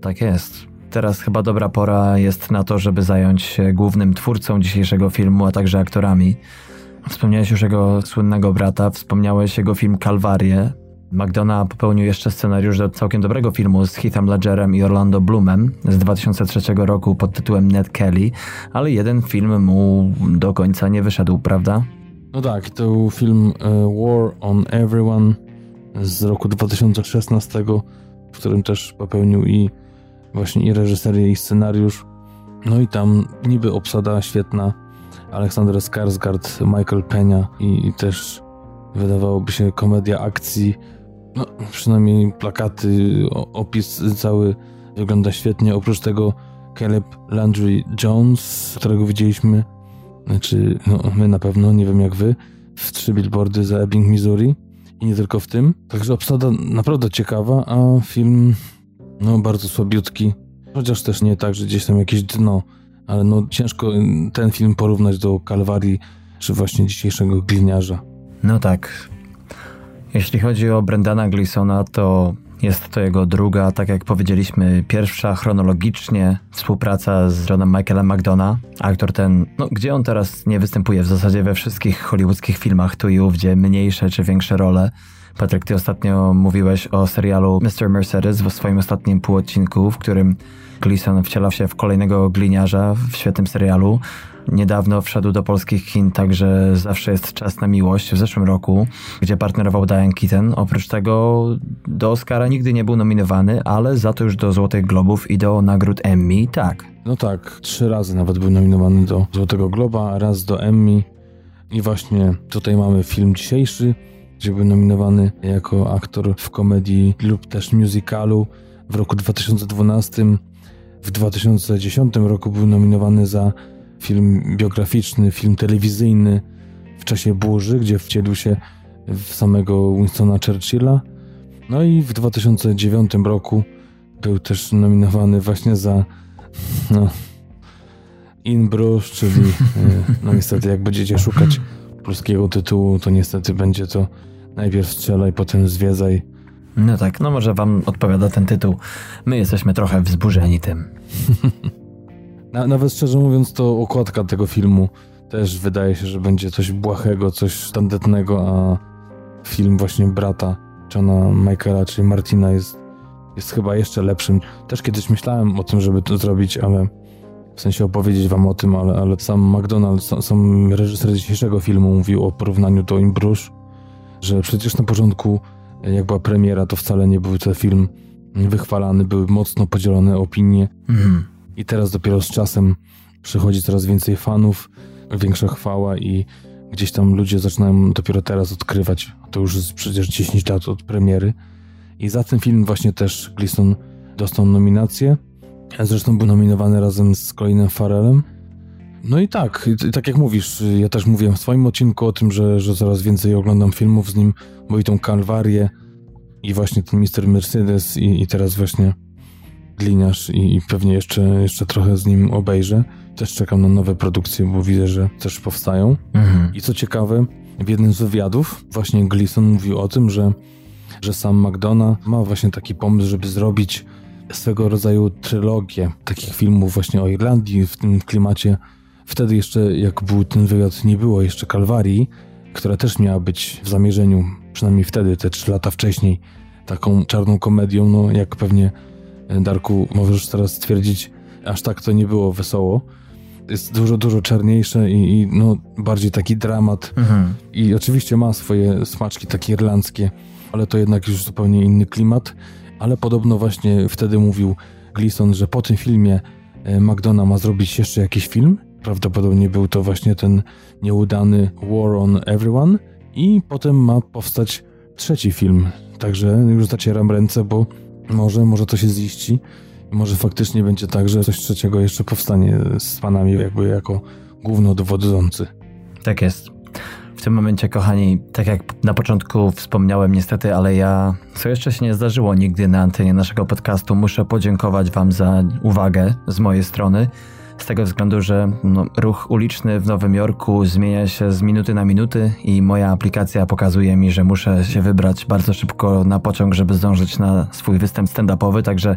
Tak jest. Teraz chyba dobra pora jest na to, żeby zająć się głównym twórcą dzisiejszego filmu, a także aktorami. Wspomniałeś już jego słynnego brata, wspomniałeś jego film Kalwarię. McDonough popełnił jeszcze scenariusz do całkiem dobrego filmu z Heathem Ledgerem i Orlando Bloomem z 2003 roku pod tytułem Ned Kelly, ale jeden film mu do końca nie wyszedł, prawda? No tak, to był film e, War on Everyone z roku 2016, w którym też popełnił i właśnie i reżyserię, i scenariusz. No i tam niby obsada świetna. Aleksander Skarsgård, Michael Pena i, i też wydawałoby się komedia akcji. No, przynajmniej plakaty, opis cały wygląda świetnie. Oprócz tego Caleb Landry Jones, którego widzieliśmy, znaczy no, my na pewno, nie wiem jak wy, w trzy billboardy za Ebbing, Missouri i nie tylko w tym. Także obsada naprawdę ciekawa, a film no bardzo słabiutki. Chociaż też nie tak, że gdzieś tam jakieś dno, ale no ciężko ten film porównać do Kalwarii czy właśnie dzisiejszego Gliniarza. No tak. Jeśli chodzi o Brendana Gleesona, to jest to jego druga, tak jak powiedzieliśmy, pierwsza chronologicznie współpraca z Johnem Michaelem McDonough. Aktor ten, no gdzie on teraz nie występuje w zasadzie we wszystkich hollywoodzkich filmach tu i ówdzie, mniejsze czy większe role. Patryk, ty ostatnio mówiłeś o serialu Mr. Mercedes w swoim ostatnim półodcinku, w którym Gleason wcielał się w kolejnego gliniarza w świetnym serialu. Niedawno wszedł do polskich kin także Zawsze jest czas na miłość w zeszłym roku, gdzie partnerował Diane Keaton. Oprócz tego do Oscara nigdy nie był nominowany, ale za to już do Złotych Globów i do nagród Emmy, tak. No tak, trzy razy nawet był nominowany do Złotego Globa, raz do Emmy. I właśnie tutaj mamy film dzisiejszy, gdzie był nominowany jako aktor w komedii lub też musicalu w roku 2012. W 2010 roku był nominowany za film biograficzny, film telewizyjny w czasie burzy, gdzie wcielił się w samego Winstona Churchilla. No i w 2009 roku był też nominowany właśnie za no, In Bruges, czyli e, no niestety jak będziecie szukać polskiego tytułu, to niestety będzie to najpierw strzelaj, potem zwiedzaj. No tak, no może wam odpowiada ten tytuł. My jesteśmy trochę wzburzeni tym. nawet szczerze mówiąc, to okładka tego filmu też wydaje się, że będzie coś błahego, coś tandetnego, a film właśnie brata Johna Michaela, czyli Martina jest, jest chyba jeszcze lepszym. Też kiedyś myślałem o tym, żeby to zrobić, ale w sensie opowiedzieć wam o tym, ale, ale sam McDonald, sam, sam reżyser dzisiejszego filmu mówił o porównaniu do Imbrusz, że przecież na początku, jak była premiera, to wcale nie był ten film wychwalany, były mocno podzielone opinie. Mhm. I teraz dopiero z czasem przychodzi coraz więcej fanów, większa chwała i gdzieś tam ludzie zaczynają dopiero teraz odkrywać. To już jest przecież 10 lat od premiery. I za ten film właśnie też Gleason dostał nominację. Zresztą był nominowany razem z Colinem Farrellem. No i tak, tak jak mówisz, ja też mówiłem w swoim odcinku o tym, że, że coraz więcej oglądam filmów z nim, bo i tą Kalwarię i właśnie ten Mr. Mercedes i, i teraz właśnie gliniarz i, i, pewnie jeszcze, jeszcze trochę z nim obejrzę. Też czekam na nowe produkcje, bo widzę, że też powstają. Mhm. I co ciekawe, w jednym z wywiadów właśnie Gleason mówił o tym, że, że sam McDonough ma właśnie taki pomysł, żeby zrobić swego rodzaju trylogię takich filmów właśnie o Irlandii w tym klimacie. Wtedy jeszcze, jak był ten wywiad, nie było jeszcze Kalwarii, która też miała być w zamierzeniu, przynajmniej wtedy, te trzy lata wcześniej, taką czarną komedią, no jak pewnie Darku, możesz teraz stwierdzić, aż tak to nie było wesoło. Jest dużo, dużo czarniejsze i, i no, bardziej taki dramat. Mhm. I oczywiście ma swoje smaczki takie irlandzkie, ale to jednak już zupełnie inny klimat. Ale podobno właśnie wtedy mówił Gleason, że po tym filmie e, McDonough ma zrobić jeszcze jakiś film. Prawdopodobnie był to właśnie ten nieudany War on Everyone. I potem ma powstać trzeci film. Także już zacieram ręce, bo może, może to się ziści i może faktycznie będzie tak, że coś trzeciego jeszcze powstanie z panami jakby jako głównodowodzący. Tak jest. W tym momencie, kochani, tak jak na początku wspomniałem, niestety, ale ja, co jeszcze się nie zdarzyło nigdy na antenie naszego podcastu, muszę podziękować Wam za uwagę z mojej strony z tego względu, że no, ruch uliczny w Nowym Jorku zmienia się z minuty na minuty i moja aplikacja pokazuje mi, że muszę się wybrać bardzo szybko na pociąg, żeby zdążyć na swój występ stand-upowy, także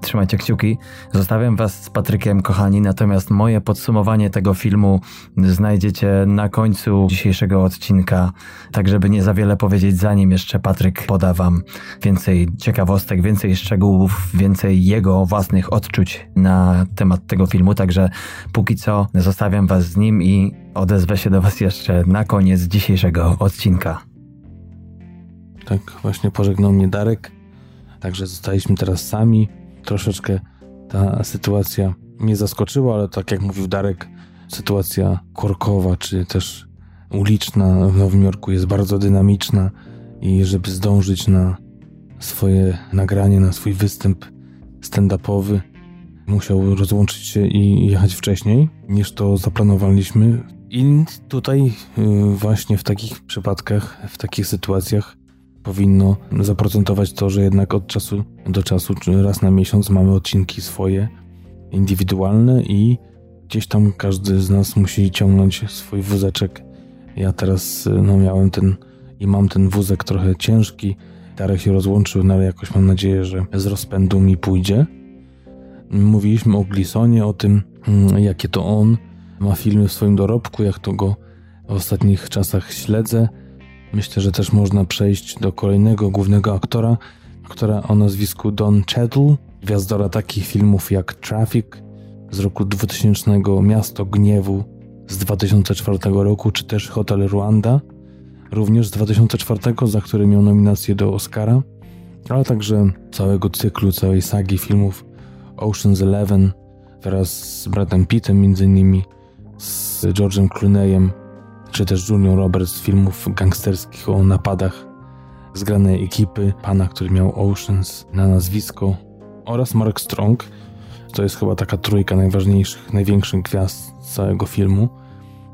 Trzymajcie kciuki. Zostawiam Was z Patrykiem, kochani, natomiast moje podsumowanie tego filmu znajdziecie na końcu dzisiejszego odcinka, tak żeby nie za wiele powiedzieć, zanim jeszcze Patryk poda Wam więcej ciekawostek, więcej szczegółów, więcej jego własnych odczuć na temat tego filmu. Także póki co zostawiam Was z nim i odezwę się do Was jeszcze na koniec dzisiejszego odcinka. Tak, właśnie pożegnał mnie Darek. Także zostaliśmy teraz sami troszeczkę ta sytuacja mnie zaskoczyła, ale tak jak mówił Darek, sytuacja korkowa, czy też uliczna w Nowym Jorku jest bardzo dynamiczna i żeby zdążyć na swoje nagranie, na swój występ stand-upowy, musiał rozłączyć się i jechać wcześniej niż to zaplanowaliśmy. I tutaj y, właśnie w takich przypadkach, w takich sytuacjach powinno zaprocentować to, że jednak od czasu do czasu, czy raz na miesiąc mamy odcinki swoje, indywidualne i gdzieś tam każdy z nas musi ciągnąć swój wózeczek. Ja teraz no, miałem ten i mam ten wózek trochę ciężki. Darek się rozłączył, no ale jakoś mam nadzieję, że z rozpędu mi pójdzie. Mówiliśmy o Glisonie, o tym, mm, jakie to on ma filmy w swoim dorobku, jak to go w ostatnich czasach śledzę. Myślę, że też można przejść do kolejnego głównego aktora, aktora o nazwisku Don Cheadle, gwiazdora takich filmów jak Traffic z roku 2000, Miasto Gniewu z 2004 roku, czy też Hotel Rwanda, również z 2004, za który miał nominację do Oscara, ale także całego cyklu, całej sagi filmów Ocean's Eleven wraz z Bradem Pittem między innymi, z George'em Clooneyem, czy też Julią Roberts z filmów gangsterskich o napadach zgranej ekipy, pana, który miał Oceans na nazwisko oraz Mark Strong. To jest chyba taka trójka najważniejszych, największych gwiazd całego filmu.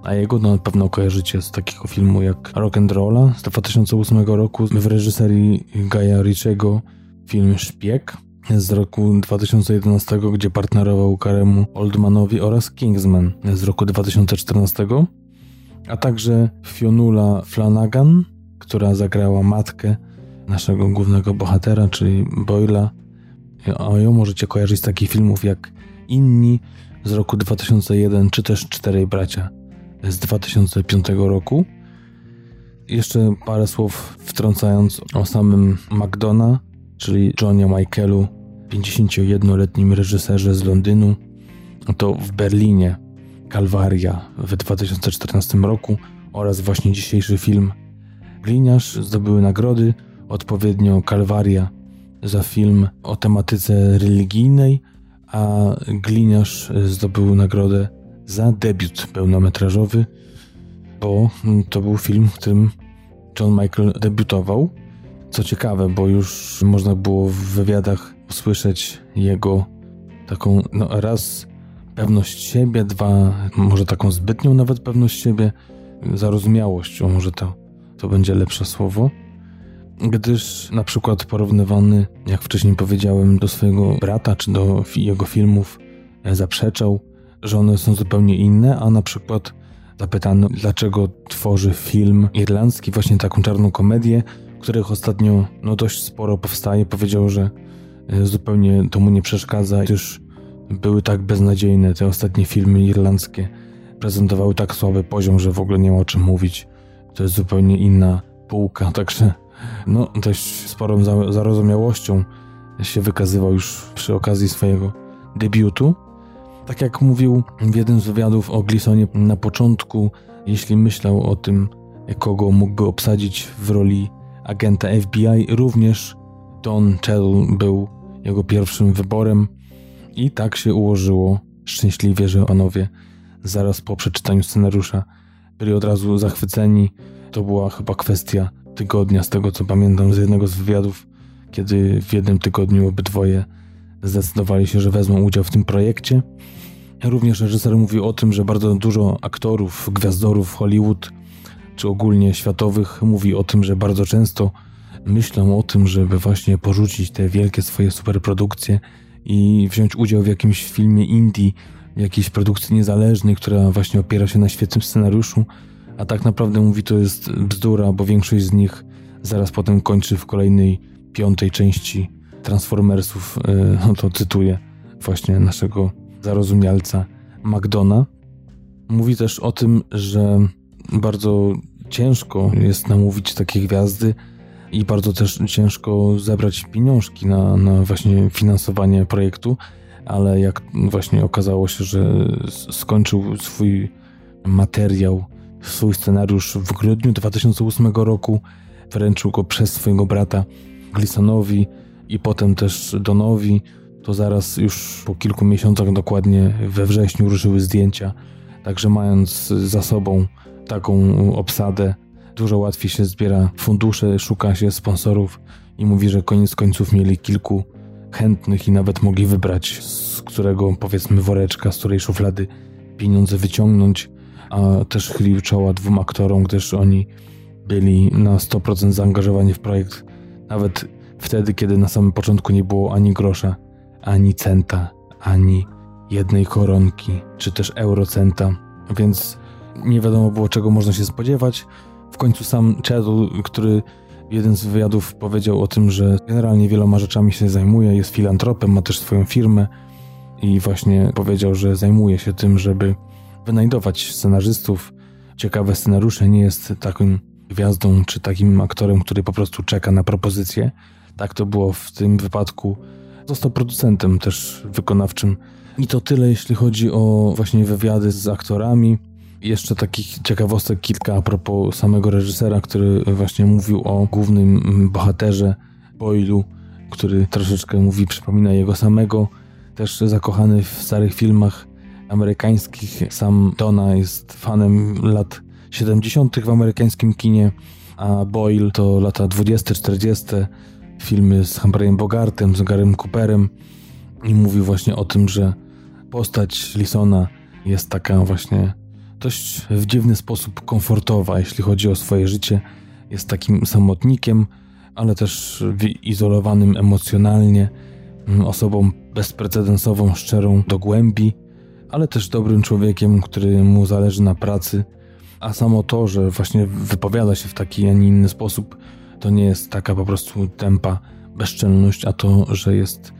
A jego no, na pewno kojarzycie z takiego filmu jak Rock and Rolla z 2008 roku w reżyserii Gaja Richiego film Szpieg z roku 2011, gdzie partnerował Karemu Oldmanowi oraz Kingsman z roku 2014 a także Fionula Flanagan, która zagrała matkę naszego głównego bohatera, czyli Boyla. A ją możecie kojarzyć z takich filmów jak Inni z roku 2001, czy też Czterej Bracia z 2005 roku. Jeszcze parę słów wtrącając o samym McDonough, czyli Johnie Michaelu, 51-letnim reżyserze z Londynu. To w Berlinie Kalwaria w 2014 roku oraz właśnie dzisiejszy film Gliniarz zdobyły nagrody, odpowiednio Kalwaria za film o tematyce religijnej, a Gliniarz zdobył nagrodę za debiut pełnometrażowy, bo to był film, w którym John Michael debiutował. Co ciekawe, bo już można było w wywiadach usłyszeć jego taką no, raz pewność siebie, dwa, może taką zbytnią nawet pewność siebie, zarozumiałość, o może to, to będzie lepsze słowo. Gdyż na przykład porównywany, jak wcześniej powiedziałem, do swojego brata czy do jego filmów, e, zaprzeczał, że one są zupełnie inne, a na przykład zapytano, dlaczego tworzy film irlandzki, właśnie taką czarną komedię, których ostatnio no, dość sporo powstaje. Powiedział, że e, zupełnie to mu nie przeszkadza, gdyż były tak beznadziejne. Te ostatnie filmy irlandzkie prezentowały tak słaby poziom, że w ogóle nie ma o czym mówić. To jest zupełnie inna półka, także no dość sporą zarozumiałością się wykazywał już przy okazji swojego debiutu. Tak jak mówił w jednym z wywiadów o Glisonie na początku, jeśli myślał o tym, kogo mógłby obsadzić w roli agenta FBI, również Don Cheadle był jego pierwszym wyborem. I tak się ułożyło szczęśliwie, że panowie zaraz po przeczytaniu scenariusza byli od razu zachwyceni. To była chyba kwestia tygodnia, z tego co pamiętam z jednego z wywiadów, kiedy w jednym tygodniu obydwoje zdecydowali się, że wezmą udział w tym projekcie. Również reżyser mówił o tym, że bardzo dużo aktorów, gwiazdorów Hollywood czy ogólnie światowych, mówi o tym, że bardzo często myślą o tym, żeby właśnie porzucić te wielkie swoje superprodukcje i wziąć udział w jakimś filmie indie, jakiejś produkcji niezależnej, która właśnie opiera się na świetnym scenariuszu, a tak naprawdę mówi to jest bzdura, bo większość z nich zaraz potem kończy w kolejnej piątej części Transformersów, e, no to cytuję właśnie naszego zarozumialca McDona. Mówi też o tym, że bardzo ciężko jest namówić takie gwiazdy i bardzo też ciężko zebrać pieniążki na, na właśnie finansowanie projektu, ale jak właśnie okazało się, że skończył swój materiał, swój scenariusz w grudniu 2008 roku, wręczył go przez swojego brata Glissonowi i potem też Donowi, to zaraz już po kilku miesiącach, dokładnie we wrześniu, ruszyły zdjęcia. Także mając za sobą taką obsadę, dużo łatwiej się zbiera fundusze, szuka się sponsorów i mówi, że koniec końców mieli kilku chętnych i nawet mogli wybrać, z którego powiedzmy woreczka, z której szuflady pieniądze wyciągnąć, a też chylił czoła dwóm aktorom, gdyż oni byli na 100% zaangażowani w projekt, nawet wtedy, kiedy na samym początku nie było ani grosza, ani centa, ani jednej koronki, czy też eurocenta, więc nie wiadomo było, czego można się spodziewać. W końcu sam Cheddle, który jeden z wywiadów powiedział o tym, że generalnie wieloma rzeczami się zajmuje, jest filantropem, ma też swoją firmę i właśnie powiedział, że zajmuje się tym, żeby wynajdować scenarzystów, ciekawe scenariusze, nie jest takim gwiazdą czy takim aktorem, który po prostu czeka na propozycję. Tak to było w tym wypadku. Został producentem też wykonawczym. I to tyle, jeśli chodzi o właśnie wywiady z aktorami. Jeszcze takich ciekawostek kilka a propos samego reżysera, który właśnie mówił o głównym bohaterze Boylu, który troszeczkę mówi, przypomina jego samego. Też zakochany w starych filmach amerykańskich. Sam Donna jest fanem lat 70. w amerykańskim kinie, a Boyle to lata 20-40. Filmy z Humphreyem Bogartem, z Garym Cooperem i mówił właśnie o tym, że postać Lisona jest taka właśnie dość w dziwny sposób komfortowa, jeśli chodzi o swoje życie. Jest takim samotnikiem, ale też izolowanym emocjonalnie, mm, osobą bezprecedensową, szczerą do głębi, ale też dobrym człowiekiem, który mu zależy na pracy. A samo to, że właśnie wypowiada się w taki, a nie inny sposób, to nie jest taka po prostu tempa bezczelność, a to, że jest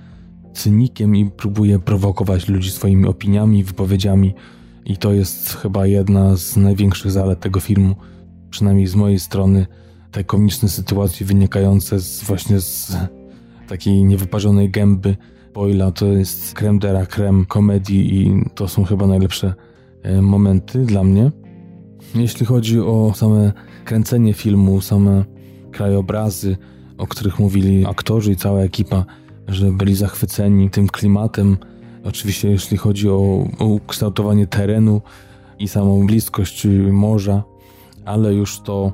cynikiem i próbuje prowokować ludzi swoimi opiniami, wypowiedziami, i to jest chyba jedna z największych zalet tego filmu, przynajmniej z mojej strony, te komiczne sytuacje wynikające z, właśnie z takiej niewyparzonej gęby Boyla. To jest creme de la creme komedii i to są chyba najlepsze e, momenty dla mnie. Jeśli chodzi o same kręcenie filmu, same krajobrazy, o których mówili aktorzy i cała ekipa, że byli zachwyceni tym klimatem, Oczywiście, jeśli chodzi o, ukształtowanie terenu i samą bliskość morza, ale już to,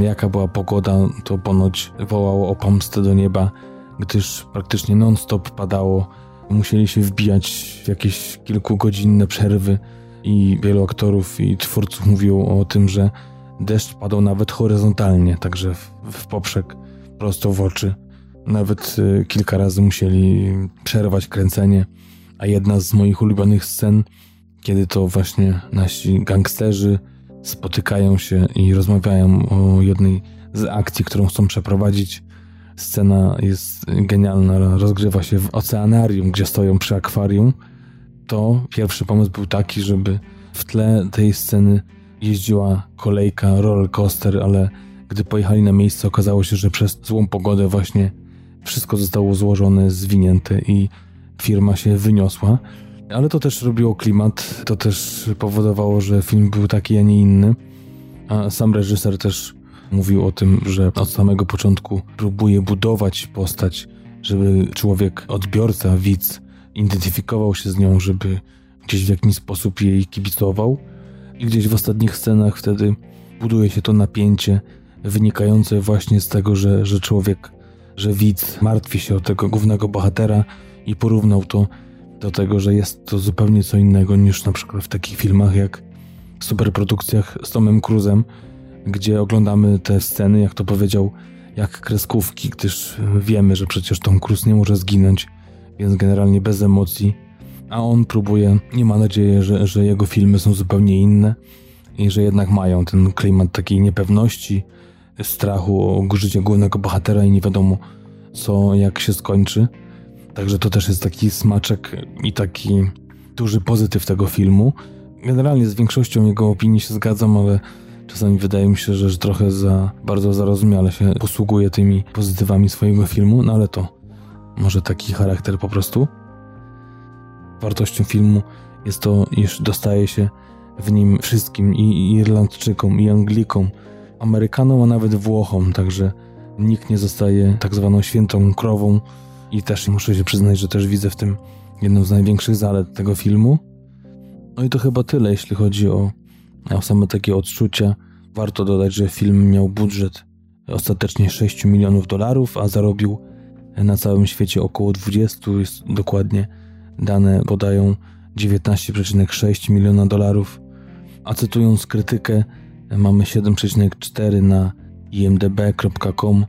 jaka była pogoda, to ponoć wołało o pomstę do nieba, gdyż praktycznie non-stop padało. Musieli się wbijać w jakieś kilkugodzinne przerwy i wielu aktorów i twórców mówiło o tym, że deszcz padał nawet horyzontalnie, także w, w poprzek, prosto w oczy. Nawet y, kilka razy musieli przerwać kręcenie a jedna z moich ulubionych scen, kiedy to właśnie nasi gangsterzy spotykają się i rozmawiają o jednej z akcji, którą chcą przeprowadzić. Scena jest genialna, rozgrywa się w oceanarium, gdzie stoją przy akwarium. To pierwszy pomysł był taki, żeby w tle tej sceny jeździła kolejka, roller coaster, ale gdy pojechali na miejsce, okazało się, że przez złą pogodę właśnie wszystko zostało złożone, zwinięte i firma się wyniosła. Ale to też robiło klimat, to też powodowało, że film był taki, a nie inny. A sam reżyser też mówił o tym, że od samego początku próbuje budować postać, żeby człowiek, odbiorca, widz identyfikował się z nią, żeby gdzieś w jakiś sposób jej kibicował. I gdzieś w ostatnich scenach wtedy buduje się to napięcie wynikające właśnie z tego, że, że człowiek, że widz martwi się o tego głównego bohatera, i porównał to do tego, że jest to zupełnie co innego niż na przykład w takich filmach jak superprodukcjach z Tomem Cruzem, gdzie oglądamy te sceny, jak to powiedział, jak kreskówki, gdyż wiemy, że przecież Tom Cruise nie może zginąć, więc generalnie bez emocji. A on próbuje, nie ma nadziei, że, że jego filmy są zupełnie inne i że jednak mają ten klimat takiej niepewności, strachu o życie głównego bohatera i nie wiadomo co, jak się skończy. Także to też jest taki smaczek i taki duży pozytyw tego filmu. Generalnie z większością jego opinii się zgadzam, ale czasami wydaje mi się, że trochę za bardzo zarozumiale się posługuje tymi pozytywami swojego filmu, no ale to może taki charakter po prostu. Wartością filmu jest to, iż dostaje się w nim wszystkim i Irlandczykom, i Anglikom, Amerykanom, a nawet Włochom, także nikt nie zostaje tak zwaną świętą krową i też muszę się przyznać, że też widzę w tym jedną z największych zalet tego filmu. No i to chyba tyle, jeśli chodzi o, o same takie odczucia. Warto dodać, że film miał budżet ostatecznie 6 milionów dolarów, a zarobił na całym świecie około 20, jest dokładnie dane podają 19,6 miliona dolarów. A cytując krytykę, mamy 7,4 na imdb.com,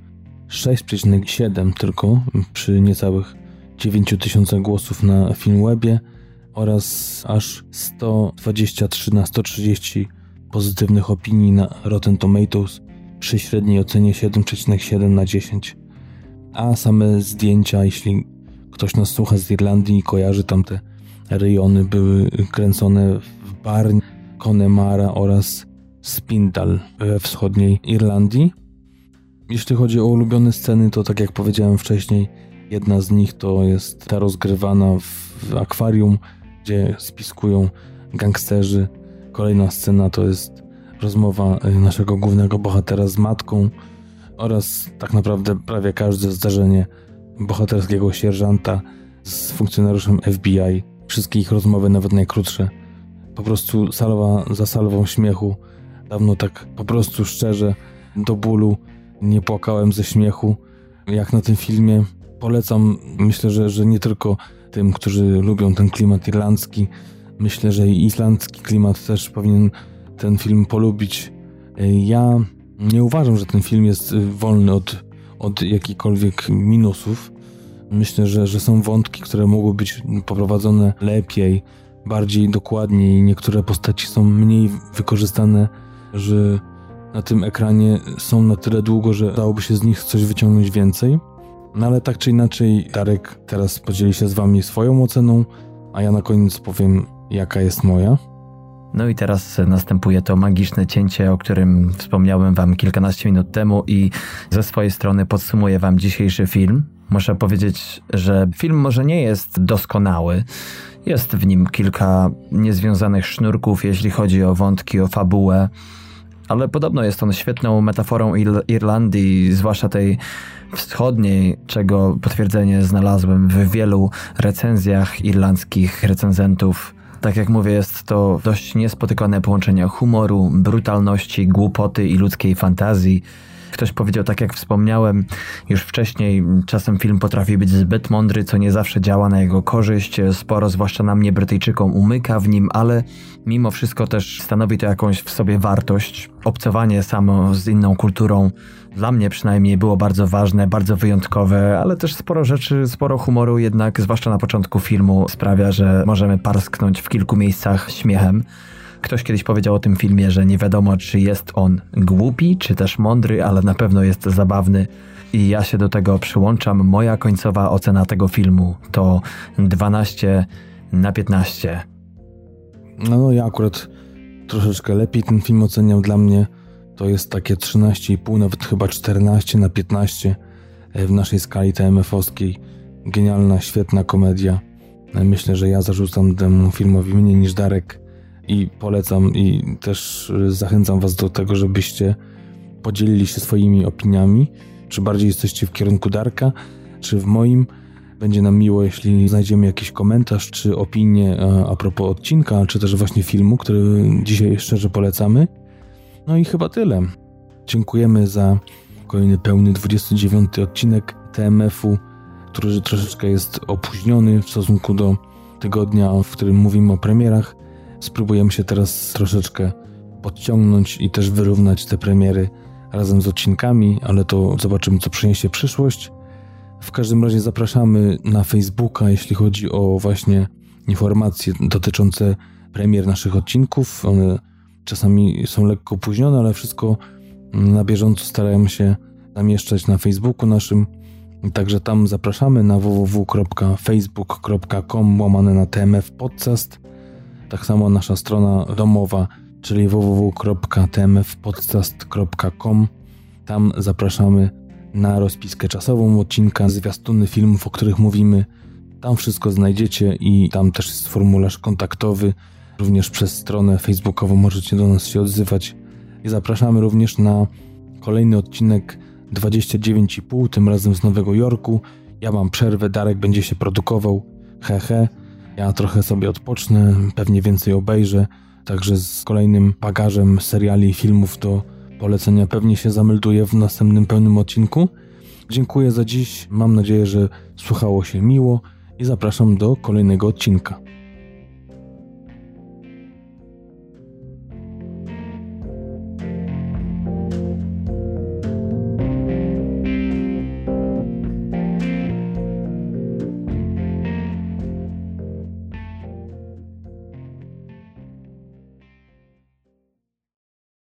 6,7 tylko przy niecałych 9000 głosów na Filmwebie oraz aż 123 na 130 pozytywnych opinii na Rotten Tomatoes przy średniej ocenie 7,7 na 10. A same zdjęcia, jeśli ktoś nas słucha z Irlandii i kojarzy tamte rejony, były kręcone w Barn, Connemara oraz Spindal we wschodniej Irlandii. Jeśli chodzi o ulubione sceny, to tak jak powiedziałem wcześniej, jedna z nich to jest ta rozgrywana w akwarium, gdzie spiskują gangsterzy. Kolejna scena to jest rozmowa y, naszego głównego bohatera z matką oraz tak naprawdę prawie każde zdarzenie bohaterskiego sierżanta z funkcjonariuszem FBI. Wszystkie ich rozmowy, nawet najkrótsze. Po prostu salwa za salwą śmiechu. Dawno tak po prostu szczerze, do bólu nie płakałem ze śmiechu, jak na tym filmie. Polecam, myślę, że, że nie tylko tym, którzy lubią ten klimat irlandzki. Myślę, że i islandzki klimat też powinien ten film polubić. Ja nie uważam, że ten film jest wolny od, od jakichkolwiek minusów. Myślę, że, że są wątki, które mogły być poprowadzone lepiej, bardziej dokładniej. Niektóre postaci są mniej wykorzystane, że na tym ekranie są na tyle długo, że dałoby się z nich coś wyciągnąć więcej. No ale tak czy inaczej, Darek teraz podzieli się z wami swoją oceną, a ja na koniec powiem, jaka jest moja. No i teraz następuje to magiczne cięcie, o którym wspomniałem wam kilkanaście minut temu i ze swojej strony podsumuję wam dzisiejszy film. Muszę powiedzieć, że film może nie jest doskonały. Jest w nim kilka niezwiązanych sznurków, jeśli chodzi o wątki, o fabułę, ale podobno jest on świetną metaforą Ir Irlandii, zwłaszcza tej wschodniej, czego potwierdzenie znalazłem w wielu recenzjach irlandzkich recenzentów. Tak jak mówię, jest to dość niespotykane połączenie humoru, brutalności, głupoty i ludzkiej fantazji. Ktoś powiedział, tak jak wspomniałem już wcześniej, czasem film potrafi być zbyt mądry, co nie zawsze działa na jego korzyść. Sporo, zwłaszcza na mnie, Brytyjczykom, umyka w nim, ale mimo wszystko też stanowi to jakąś w sobie wartość. Obcowanie samo z inną kulturą dla mnie przynajmniej było bardzo ważne, bardzo wyjątkowe, ale też sporo rzeczy, sporo humoru jednak, zwłaszcza na początku filmu, sprawia, że możemy parsknąć w kilku miejscach śmiechem. Ktoś kiedyś powiedział o tym filmie, że nie wiadomo, czy jest on głupi, czy też mądry, ale na pewno jest zabawny. I ja się do tego przyłączam. Moja końcowa ocena tego filmu to 12 na 15. No, no ja akurat troszeczkę lepiej ten film oceniam dla mnie. To jest takie 13,5, nawet chyba 14 na 15 w naszej skali TMF-owskiej. Genialna, świetna komedia. Myślę, że ja zarzucam temu filmowi mniej niż Darek i polecam i też zachęcam Was do tego, żebyście podzielili się swoimi opiniami. Czy bardziej jesteście w kierunku Darka, czy w moim. Będzie nam miło, jeśli znajdziemy jakiś komentarz czy opinię a propos odcinka, czy też właśnie filmu, który dzisiaj szczerze polecamy. No i chyba tyle. Dziękujemy za kolejny pełny 29 odcinek TMF-u, który troszeczkę jest opóźniony w stosunku do tygodnia, w którym mówimy o premierach. Spróbujemy się teraz troszeczkę podciągnąć i też wyrównać te premiery razem z odcinkami, ale to zobaczymy, co przyniesie przyszłość. W każdym razie zapraszamy na Facebooka, jeśli chodzi o właśnie informacje dotyczące premier naszych odcinków. One czasami są lekko opóźnione, ale wszystko na bieżąco starałem się zamieszczać na Facebooku naszym. Także tam zapraszamy na www.facebook.com łamane na TMF Podcast. Tak samo nasza strona domowa, czyli www.tmfpodcast.com. Tam zapraszamy na rozpiskę czasową odcinka, zwiastuny filmów, o których mówimy. Tam wszystko znajdziecie i tam też jest formularz kontaktowy. Również przez stronę facebookową możecie do nas się odzywać. I zapraszamy również na kolejny odcinek 29,5, tym razem z Nowego Jorku. Ja mam przerwę, Darek będzie się produkował. Hehe. He. Ja trochę sobie odpocznę, pewnie więcej obejrzę. Także z kolejnym bagażem seriali i filmów do polecenia pewnie się zamelduję w następnym pełnym odcinku. Dziękuję za dziś. Mam nadzieję, że słuchało się miło i zapraszam do kolejnego odcinka.